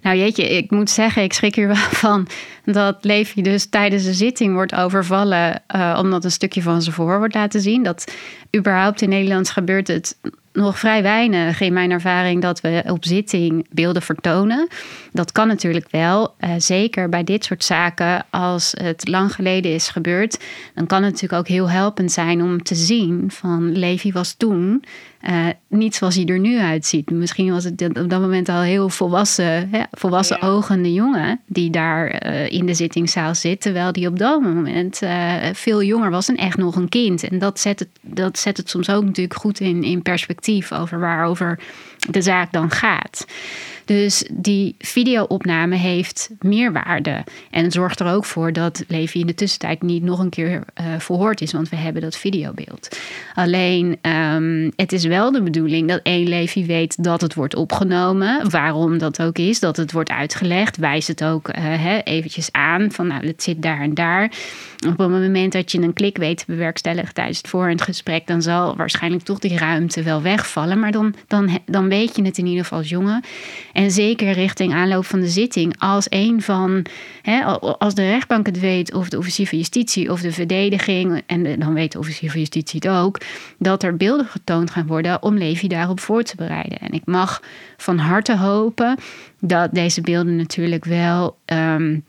Nou jeetje, ik moet zeggen, ik schrik hier wel van dat Levi dus tijdens de zitting wordt overvallen... Uh, omdat een stukje van zijn verhoor wordt laten zien. Dat überhaupt in Nederland gebeurt het nog vrij weinig in mijn ervaring dat we op zitting beelden vertonen. Dat kan natuurlijk wel. Uh, zeker bij dit soort zaken, als het lang geleden is gebeurd, dan kan het natuurlijk ook heel helpend zijn om te zien van Levi was toen uh, niet zoals hij er nu uitziet. Misschien was het op dat moment al heel volwassen, hè, volwassen ja. ogende jongen die daar uh, in de zittingszaal zit, terwijl die op dat moment veel jonger was en echt nog een kind. En dat zet het, dat zet het soms ook natuurlijk goed in, in perspectief over waarover de zaak dan gaat. Dus die videoopname heeft meerwaarde. En het zorgt er ook voor dat Levi in de tussentijd niet nog een keer uh, verhoord is, want we hebben dat videobeeld. Alleen, um, het is wel de bedoeling dat één Levi weet dat het wordt opgenomen. Waarom dat ook is, dat het wordt uitgelegd. Wijs het ook uh, eventjes aan van nou, het zit daar en daar. Op het moment dat je een klik weet te bewerkstelligen tijdens het voor- en gesprek, dan zal waarschijnlijk toch die ruimte wel wegvallen. Maar dan, dan, dan weet je het in ieder geval als jongen. En zeker richting aanloop van de zitting, als een van, hè, als de rechtbank het weet, of de officier van justitie of de verdediging, en dan weet de officier van justitie het ook, dat er beelden getoond gaan worden om Levi daarop voor te bereiden. En ik mag van harte hopen dat deze beelden natuurlijk wel. Um,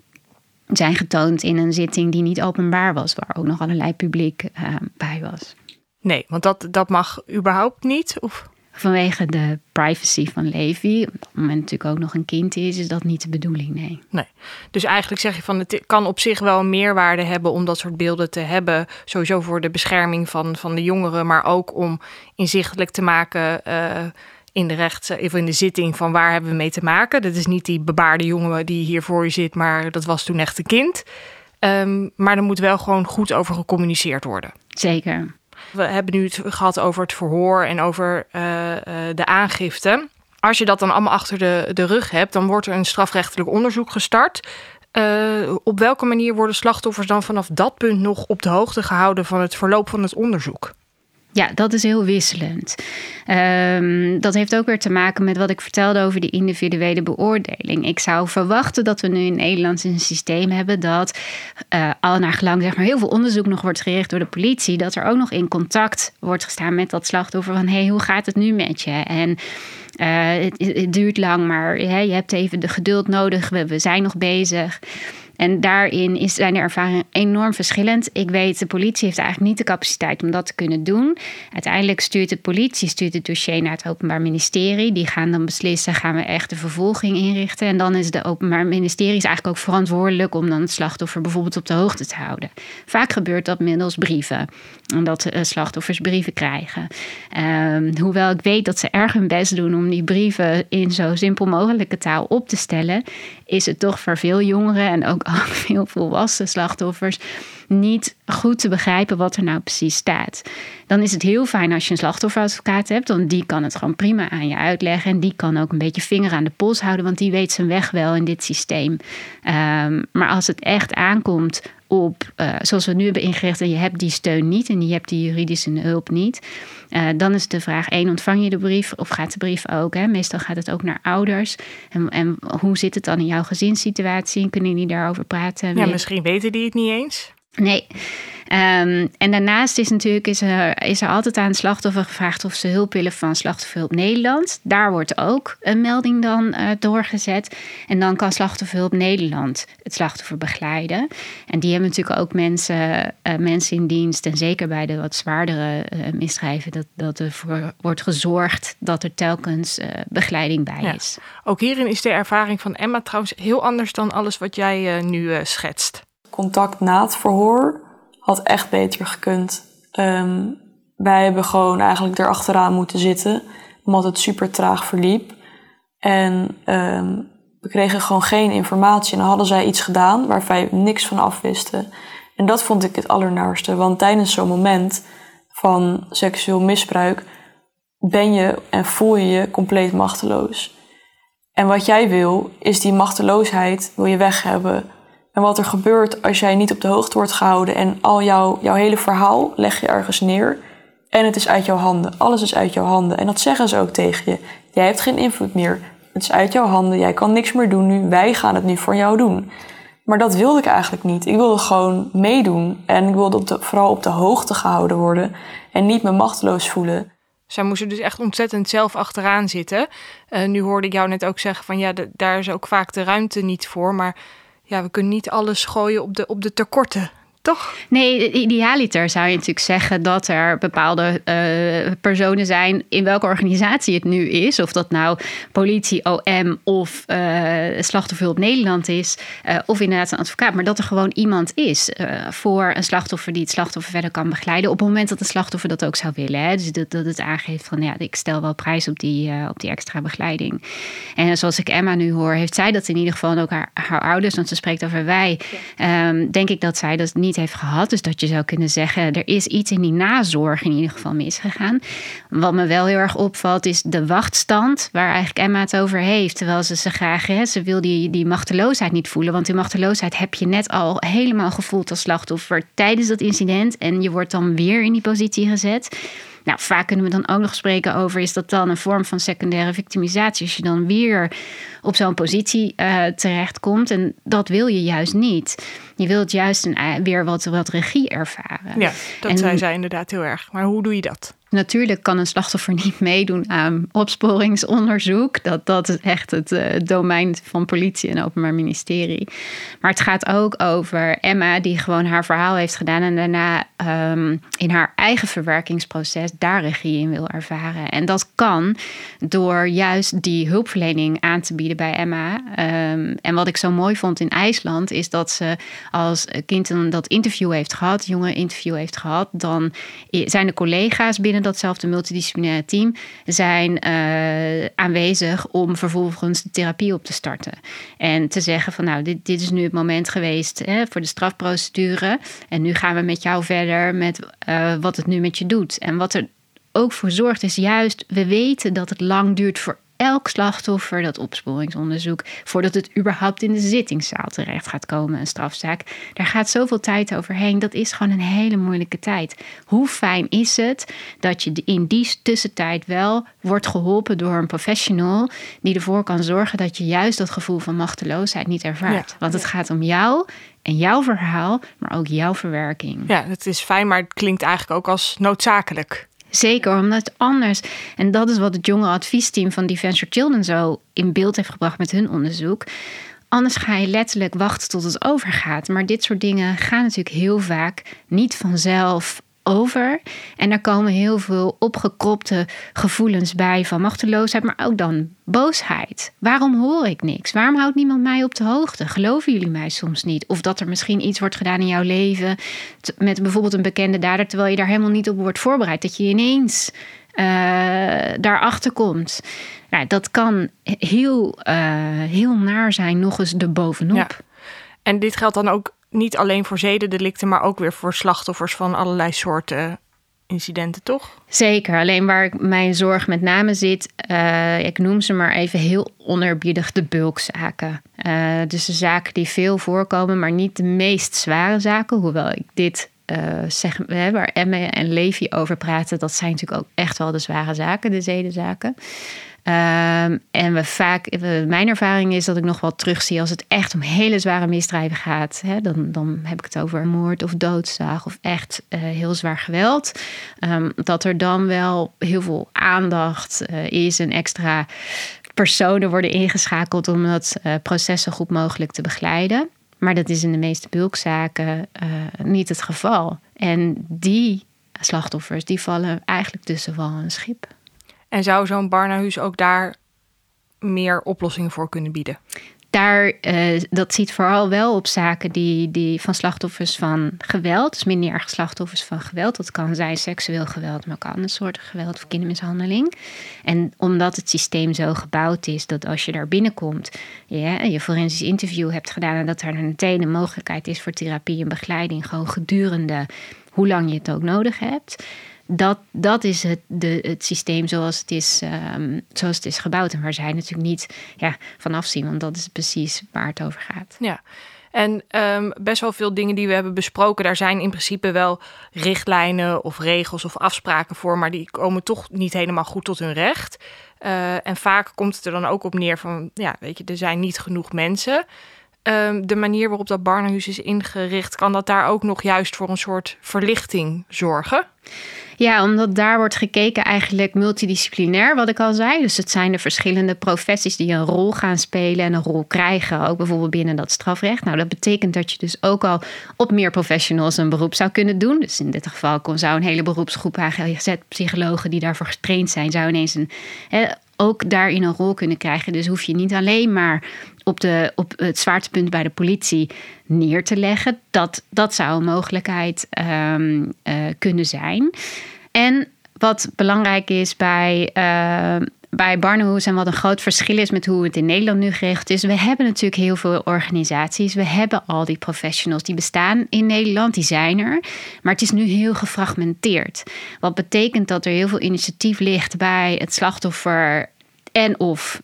zijn getoond in een zitting die niet openbaar was, waar ook nog allerlei publiek uh, bij was. Nee, want dat, dat mag überhaupt niet? Of? Vanwege de privacy van Levi, op dat moment natuurlijk ook nog een kind is, is dat niet de bedoeling, nee. Nee, dus eigenlijk zeg je van het kan op zich wel een meerwaarde hebben om dat soort beelden te hebben. Sowieso voor de bescherming van, van de jongeren, maar ook om inzichtelijk te maken uh, in de rechts, of in de zitting van waar hebben we mee te maken. Dat is niet die bebaarde jongen die hier voor je zit, maar dat was toen echt een kind. Um, maar er moet wel gewoon goed over gecommuniceerd worden. Zeker. We hebben nu het gehad over het verhoor en over uh, uh, de aangifte. Als je dat dan allemaal achter de, de rug hebt, dan wordt er een strafrechtelijk onderzoek gestart. Uh, op welke manier worden slachtoffers dan vanaf dat punt nog op de hoogte gehouden van het verloop van het onderzoek? Ja, dat is heel wisselend. Um, dat heeft ook weer te maken met wat ik vertelde over de individuele beoordeling. Ik zou verwachten dat we nu in Nederland een systeem hebben dat uh, al naar gelang zeg maar, heel veel onderzoek nog wordt gericht door de politie, dat er ook nog in contact wordt gestaan met dat slachtoffer van hey, hoe gaat het nu met je? En uh, het, het, duurt lang, maar je hebt even de geduld nodig. We, we zijn nog bezig. En daarin is, zijn de ervaringen enorm verschillend. Ik weet, de politie heeft eigenlijk niet de capaciteit om dat te kunnen doen. Uiteindelijk stuurt de politie stuurt het dossier naar het Openbaar Ministerie. Die gaan dan beslissen, gaan we echt de vervolging inrichten. En dan is het Openbaar Ministerie is eigenlijk ook verantwoordelijk om dan het slachtoffer bijvoorbeeld op de hoogte te houden. Vaak gebeurt dat middels brieven. Omdat uh, slachtoffers brieven krijgen. Um, hoewel ik weet dat ze erg hun best doen om die brieven in zo simpel mogelijke taal op te stellen, is het toch voor veel jongeren en ook veel volwassen slachtoffers niet goed te begrijpen wat er nou precies staat. Dan is het heel fijn als je een slachtofferadvocaat hebt, want die kan het gewoon prima aan je uitleggen en die kan ook een beetje vinger aan de pols houden, want die weet zijn weg wel in dit systeem. Um, maar als het echt aankomt op, uh, zoals we nu hebben ingericht, en je hebt die steun niet en je hebt die juridische hulp niet, uh, dan is de vraag: één, ontvang je de brief of gaat de brief ook? Hè? Meestal gaat het ook naar ouders. En, en hoe zit het dan in jouw gezinssituatie? Kunnen die daarover praten? Ja, misschien weten die het niet eens. Nee. Um, en daarnaast is natuurlijk is er, is er altijd aan het slachtoffer gevraagd of ze hulp willen van Slachtofferhulp Nederland. Daar wordt ook een melding dan uh, doorgezet. En dan kan Slachtofferhulp Nederland het slachtoffer begeleiden. En die hebben natuurlijk ook mensen, uh, mensen in dienst. En zeker bij de wat zwaardere uh, misdrijven, dat, dat ervoor wordt gezorgd dat er telkens begeleiding bij ja. is. Ook hierin is de ervaring van Emma trouwens heel anders dan alles wat jij nu schetst. Contact na het verhoor had echt beter gekund. Um, wij hebben gewoon eigenlijk erachteraan moeten zitten, omdat het super traag verliep. En um, we kregen gewoon geen informatie. En dan hadden zij iets gedaan waar wij niks van afwisten. En dat vond ik het allernaarste. Want tijdens zo'n moment van seksueel misbruik ben je en voel je je compleet machteloos. En wat jij wil, is die machteloosheid wil je weg hebben. En wat er gebeurt als jij niet op de hoogte wordt gehouden en al jouw, jouw hele verhaal leg je ergens neer en het is uit jouw handen. Alles is uit jouw handen. En dat zeggen ze ook tegen je. Jij hebt geen invloed meer. Het is uit jouw handen. Jij kan niks meer doen nu. Wij gaan het nu voor jou doen. Maar dat wilde ik eigenlijk niet. Ik wilde gewoon meedoen. En ik wilde vooral op de hoogte gehouden worden. En niet me machteloos voelen. Zij moesten dus echt ontzettend zelf achteraan zitten. Uh, nu hoorde ik jou net ook zeggen van ja, daar is ook vaak de ruimte niet voor. Maar ja, we kunnen niet alles gooien op de, op de tekorten toch? Nee, idealiter zou je natuurlijk zeggen dat er bepaalde uh, personen zijn, in welke organisatie het nu is, of dat nou politie, OM of uh, slachtofferhulp Nederland is, uh, of inderdaad een advocaat, maar dat er gewoon iemand is voor een slachtoffer die het slachtoffer verder kan begeleiden op het moment dat de slachtoffer dat ook zou willen. Hè? Dus dat, dat het aangeeft van ja, ik stel wel prijs op die, op die extra begeleiding. En zoals ik Emma nu hoor, heeft zij dat in ieder geval ook haar, haar ouders, want ze spreekt over wij, ja. um, denk ik dat zij dat niet heeft gehad. Dus dat je zou kunnen zeggen, er is iets in die nazorg in ieder geval misgegaan. Wat me wel heel erg opvalt, is de wachtstand, waar eigenlijk Emma het over heeft. Terwijl ze ze graag, hè, ze wil die, die machteloosheid niet voelen. Want die machteloosheid heb je net al helemaal gevoeld als slachtoffer tijdens dat incident. En je wordt dan weer in die positie gezet. Nou, vaak kunnen we dan ook nog spreken over: is dat dan een vorm van secundaire victimisatie? Als je dan weer op zo'n positie uh, terechtkomt. En dat wil je juist niet. Je wilt juist een, eh, weer wat, wat regie ervaren. Ja, dat en, zei zij inderdaad heel erg. Maar hoe doe je dat? Natuurlijk kan een slachtoffer niet meedoen aan opsporingsonderzoek. Dat, dat is echt het uh, domein van politie en openbaar ministerie. Maar het gaat ook over Emma, die gewoon haar verhaal heeft gedaan en daarna um, in haar eigen verwerkingsproces daar regie in wil ervaren. En dat kan door juist die hulpverlening aan te bieden bij Emma. Um, en wat ik zo mooi vond in IJsland is dat ze als kind een, dat interview heeft gehad, jonge interview heeft gehad, dan zijn de collega's binnen datzelfde multidisciplinaire team zijn uh, aanwezig om vervolgens de therapie op te starten. En te zeggen van nou, dit, dit is nu het moment geweest hè, voor de strafprocedure. En nu gaan we met jou verder met uh, wat het nu met je doet. En wat er ook voor zorgt is juist, we weten dat het lang duurt voor elk slachtoffer dat opsporingsonderzoek, voordat het überhaupt in de zittingszaal terecht gaat komen, een strafzaak, daar gaat zoveel tijd overheen. Dat is gewoon een hele moeilijke tijd. Hoe fijn is het dat je in die tussentijd wel wordt geholpen door een professional die ervoor kan zorgen dat je juist dat gevoel van machteloosheid niet ervaart? Want het gaat om jou en jouw verhaal, maar ook jouw verwerking. Ja, het is fijn, maar het klinkt eigenlijk ook als noodzakelijk. Zeker, omdat anders, en dat is wat het jonge adviesteam van for Children zo in beeld heeft gebracht met hun onderzoek. Anders ga je letterlijk wachten tot het overgaat. Maar dit soort dingen gaan natuurlijk heel vaak niet vanzelf over. En er komen heel veel opgekropte gevoelens bij van machteloosheid, maar ook dan boosheid. Waarom hoor ik niks? Waarom houdt niemand mij op de hoogte? Geloven jullie mij soms niet? Of dat er misschien iets wordt gedaan in jouw leven met bijvoorbeeld een bekende dader, terwijl je daar helemaal niet op wordt voorbereid. Dat je ineens uh, daarachter komt. Nou, dat kan heel, uh, heel naar zijn, nog eens erbovenop. Ja. En dit geldt dan ook niet alleen voor zedendelicten, maar ook weer voor slachtoffers van allerlei soorten incidenten, toch? Zeker. Alleen waar mijn zorg met name zit, uh, ik noem ze maar even heel onerbiedig de bulkzaken. Uh, dus de zaken die veel voorkomen, maar niet de meest zware zaken. Hoewel ik dit uh, zeg, waar Emme en Levi over praten, dat zijn natuurlijk ook echt wel de zware zaken, de zedenzaken. Um, en we vaak, mijn ervaring is dat ik nog wel terugzie als het echt om hele zware misdrijven gaat. Hè, dan, dan heb ik het over moord of doodslag of echt uh, heel zwaar geweld. Um, dat er dan wel heel veel aandacht uh, is en extra personen worden ingeschakeld om dat uh, proces zo goed mogelijk te begeleiden. Maar dat is in de meeste bulkzaken niet het geval. En die slachtoffers die vallen eigenlijk tussen wal en schip. En zou zo'n Barnahuis ook daar meer oplossingen voor kunnen bieden? Daar, uh, dat ziet vooral wel op zaken die, die van slachtoffers van geweld, dus minderjarige slachtoffers van geweld. Dat kan zijn seksueel geweld, maar ook andere soorten geweld of kindermishandeling. En omdat het systeem zo gebouwd is dat als je daar binnenkomt, je forensisch interview hebt gedaan en dat er meteen een mogelijkheid is voor therapie en begeleiding, gewoon gedurende hoe lang je het ook nodig hebt dat, dat is het, de, het systeem zoals het, is, um, zoals het is gebouwd. En waar zij natuurlijk niet ja, van afzien, want dat is precies waar het over gaat. Ja. En um, best wel veel dingen die we hebben besproken, daar zijn in principe wel richtlijnen of regels of afspraken voor, maar die komen toch niet helemaal goed tot hun recht. Uh, en vaak komt het er dan ook op neer van, ja, weet je, er zijn niet genoeg mensen. Um, de manier waarop dat Barnhuis is ingericht, kan dat daar ook nog juist voor een soort verlichting zorgen? Ja, omdat daar wordt gekeken eigenlijk multidisciplinair, wat ik al zei. Dus het zijn de verschillende professies die een rol gaan spelen en een rol krijgen. Ook bijvoorbeeld binnen dat strafrecht. Nou, dat betekent dat je dus ook al op meer professionals een beroep zou kunnen doen. Dus in dit geval zou een hele beroepsgroep AGZ-psychologen die daarvoor getraind zijn, zou ineens een, ook daarin een rol kunnen krijgen. Dus hoef je niet alleen maar op, de, op het zwaartepunt bij de politie neer te leggen. Dat, dat zou een mogelijkheid um, uh, kunnen zijn. En wat belangrijk is bij, uh, bij en wat een groot verschil is met hoe het in Nederland nu geregeld is. We hebben natuurlijk heel veel organisaties. We hebben al die professionals die bestaan in Nederland, die zijn er. Maar het is nu heel gefragmenteerd. Wat betekent dat er heel veel initiatief ligt bij het slachtoffer en of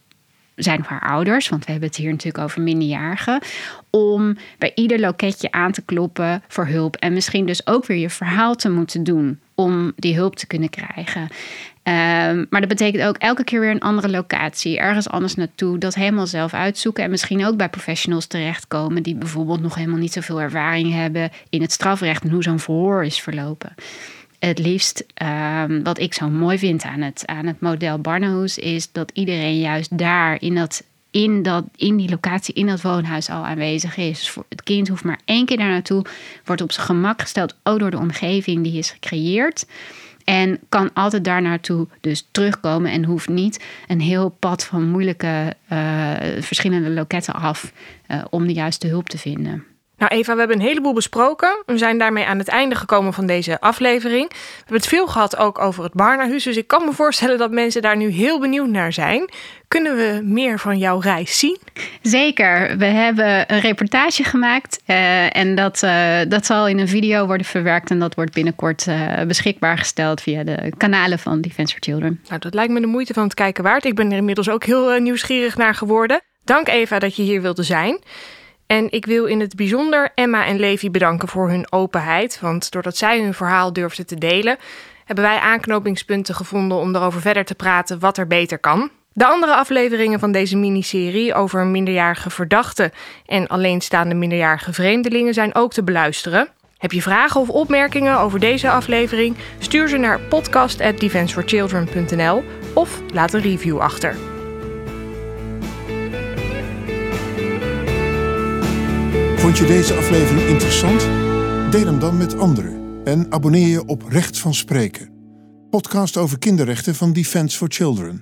zijn of haar ouders, want we hebben het hier natuurlijk over minderjarigen, om bij ieder loketje aan te kloppen voor hulp en misschien dus ook weer je verhaal te moeten doen om die hulp te kunnen krijgen. Um, maar dat betekent ook elke keer weer een andere locatie, ergens anders naartoe, dat helemaal zelf uitzoeken en misschien ook bij professionals terechtkomen die bijvoorbeeld nog helemaal niet zoveel ervaring hebben in het strafrecht en hoe zo'n verhoor is verlopen het liefst, um, wat ik zo mooi vind aan het, aan het model Barnehus, is dat iedereen juist daar in, dat, in, dat, in die locatie, in dat woonhuis al aanwezig is. Dus het kind hoeft maar één keer daar naartoe, wordt op zijn gemak gesteld, ook door de omgeving die is gecreëerd. En kan altijd daar naartoe dus terugkomen en hoeft niet een heel pad van moeilijke uh, verschillende loketten af uh, om de juiste hulp te vinden. Nou Eva, we hebben een heleboel besproken. We zijn daarmee aan het einde gekomen van deze aflevering. We hebben het veel gehad ook over het Barnahuis. Dus ik kan me voorstellen dat mensen daar nu heel benieuwd naar zijn. Kunnen we meer van jouw reis zien? Zeker. We hebben een reportage gemaakt. Uh, en dat, uh, dat zal in een video worden verwerkt. En dat wordt binnenkort uh, beschikbaar gesteld via de kanalen van Defense for Children. Nou, dat lijkt me de moeite van het kijken waard. Ik ben er inmiddels ook heel nieuwsgierig naar geworden. Dank Eva dat je hier wilde zijn. En ik wil in het bijzonder Emma en Levi bedanken voor hun openheid. Want doordat zij hun verhaal durfden te delen, hebben wij aanknopingspunten gevonden om erover verder te praten wat er beter kan. De andere afleveringen van deze miniserie over minderjarige verdachten en alleenstaande minderjarige vreemdelingen zijn ook te beluisteren. Heb je vragen of opmerkingen over deze aflevering? Stuur ze naar podcast@defenseforchildren.nl of laat een review achter. Vond je deze aflevering interessant? Deel hem dan met anderen en abonneer je op Recht van Spreken, podcast over kinderrechten van Defense for Children.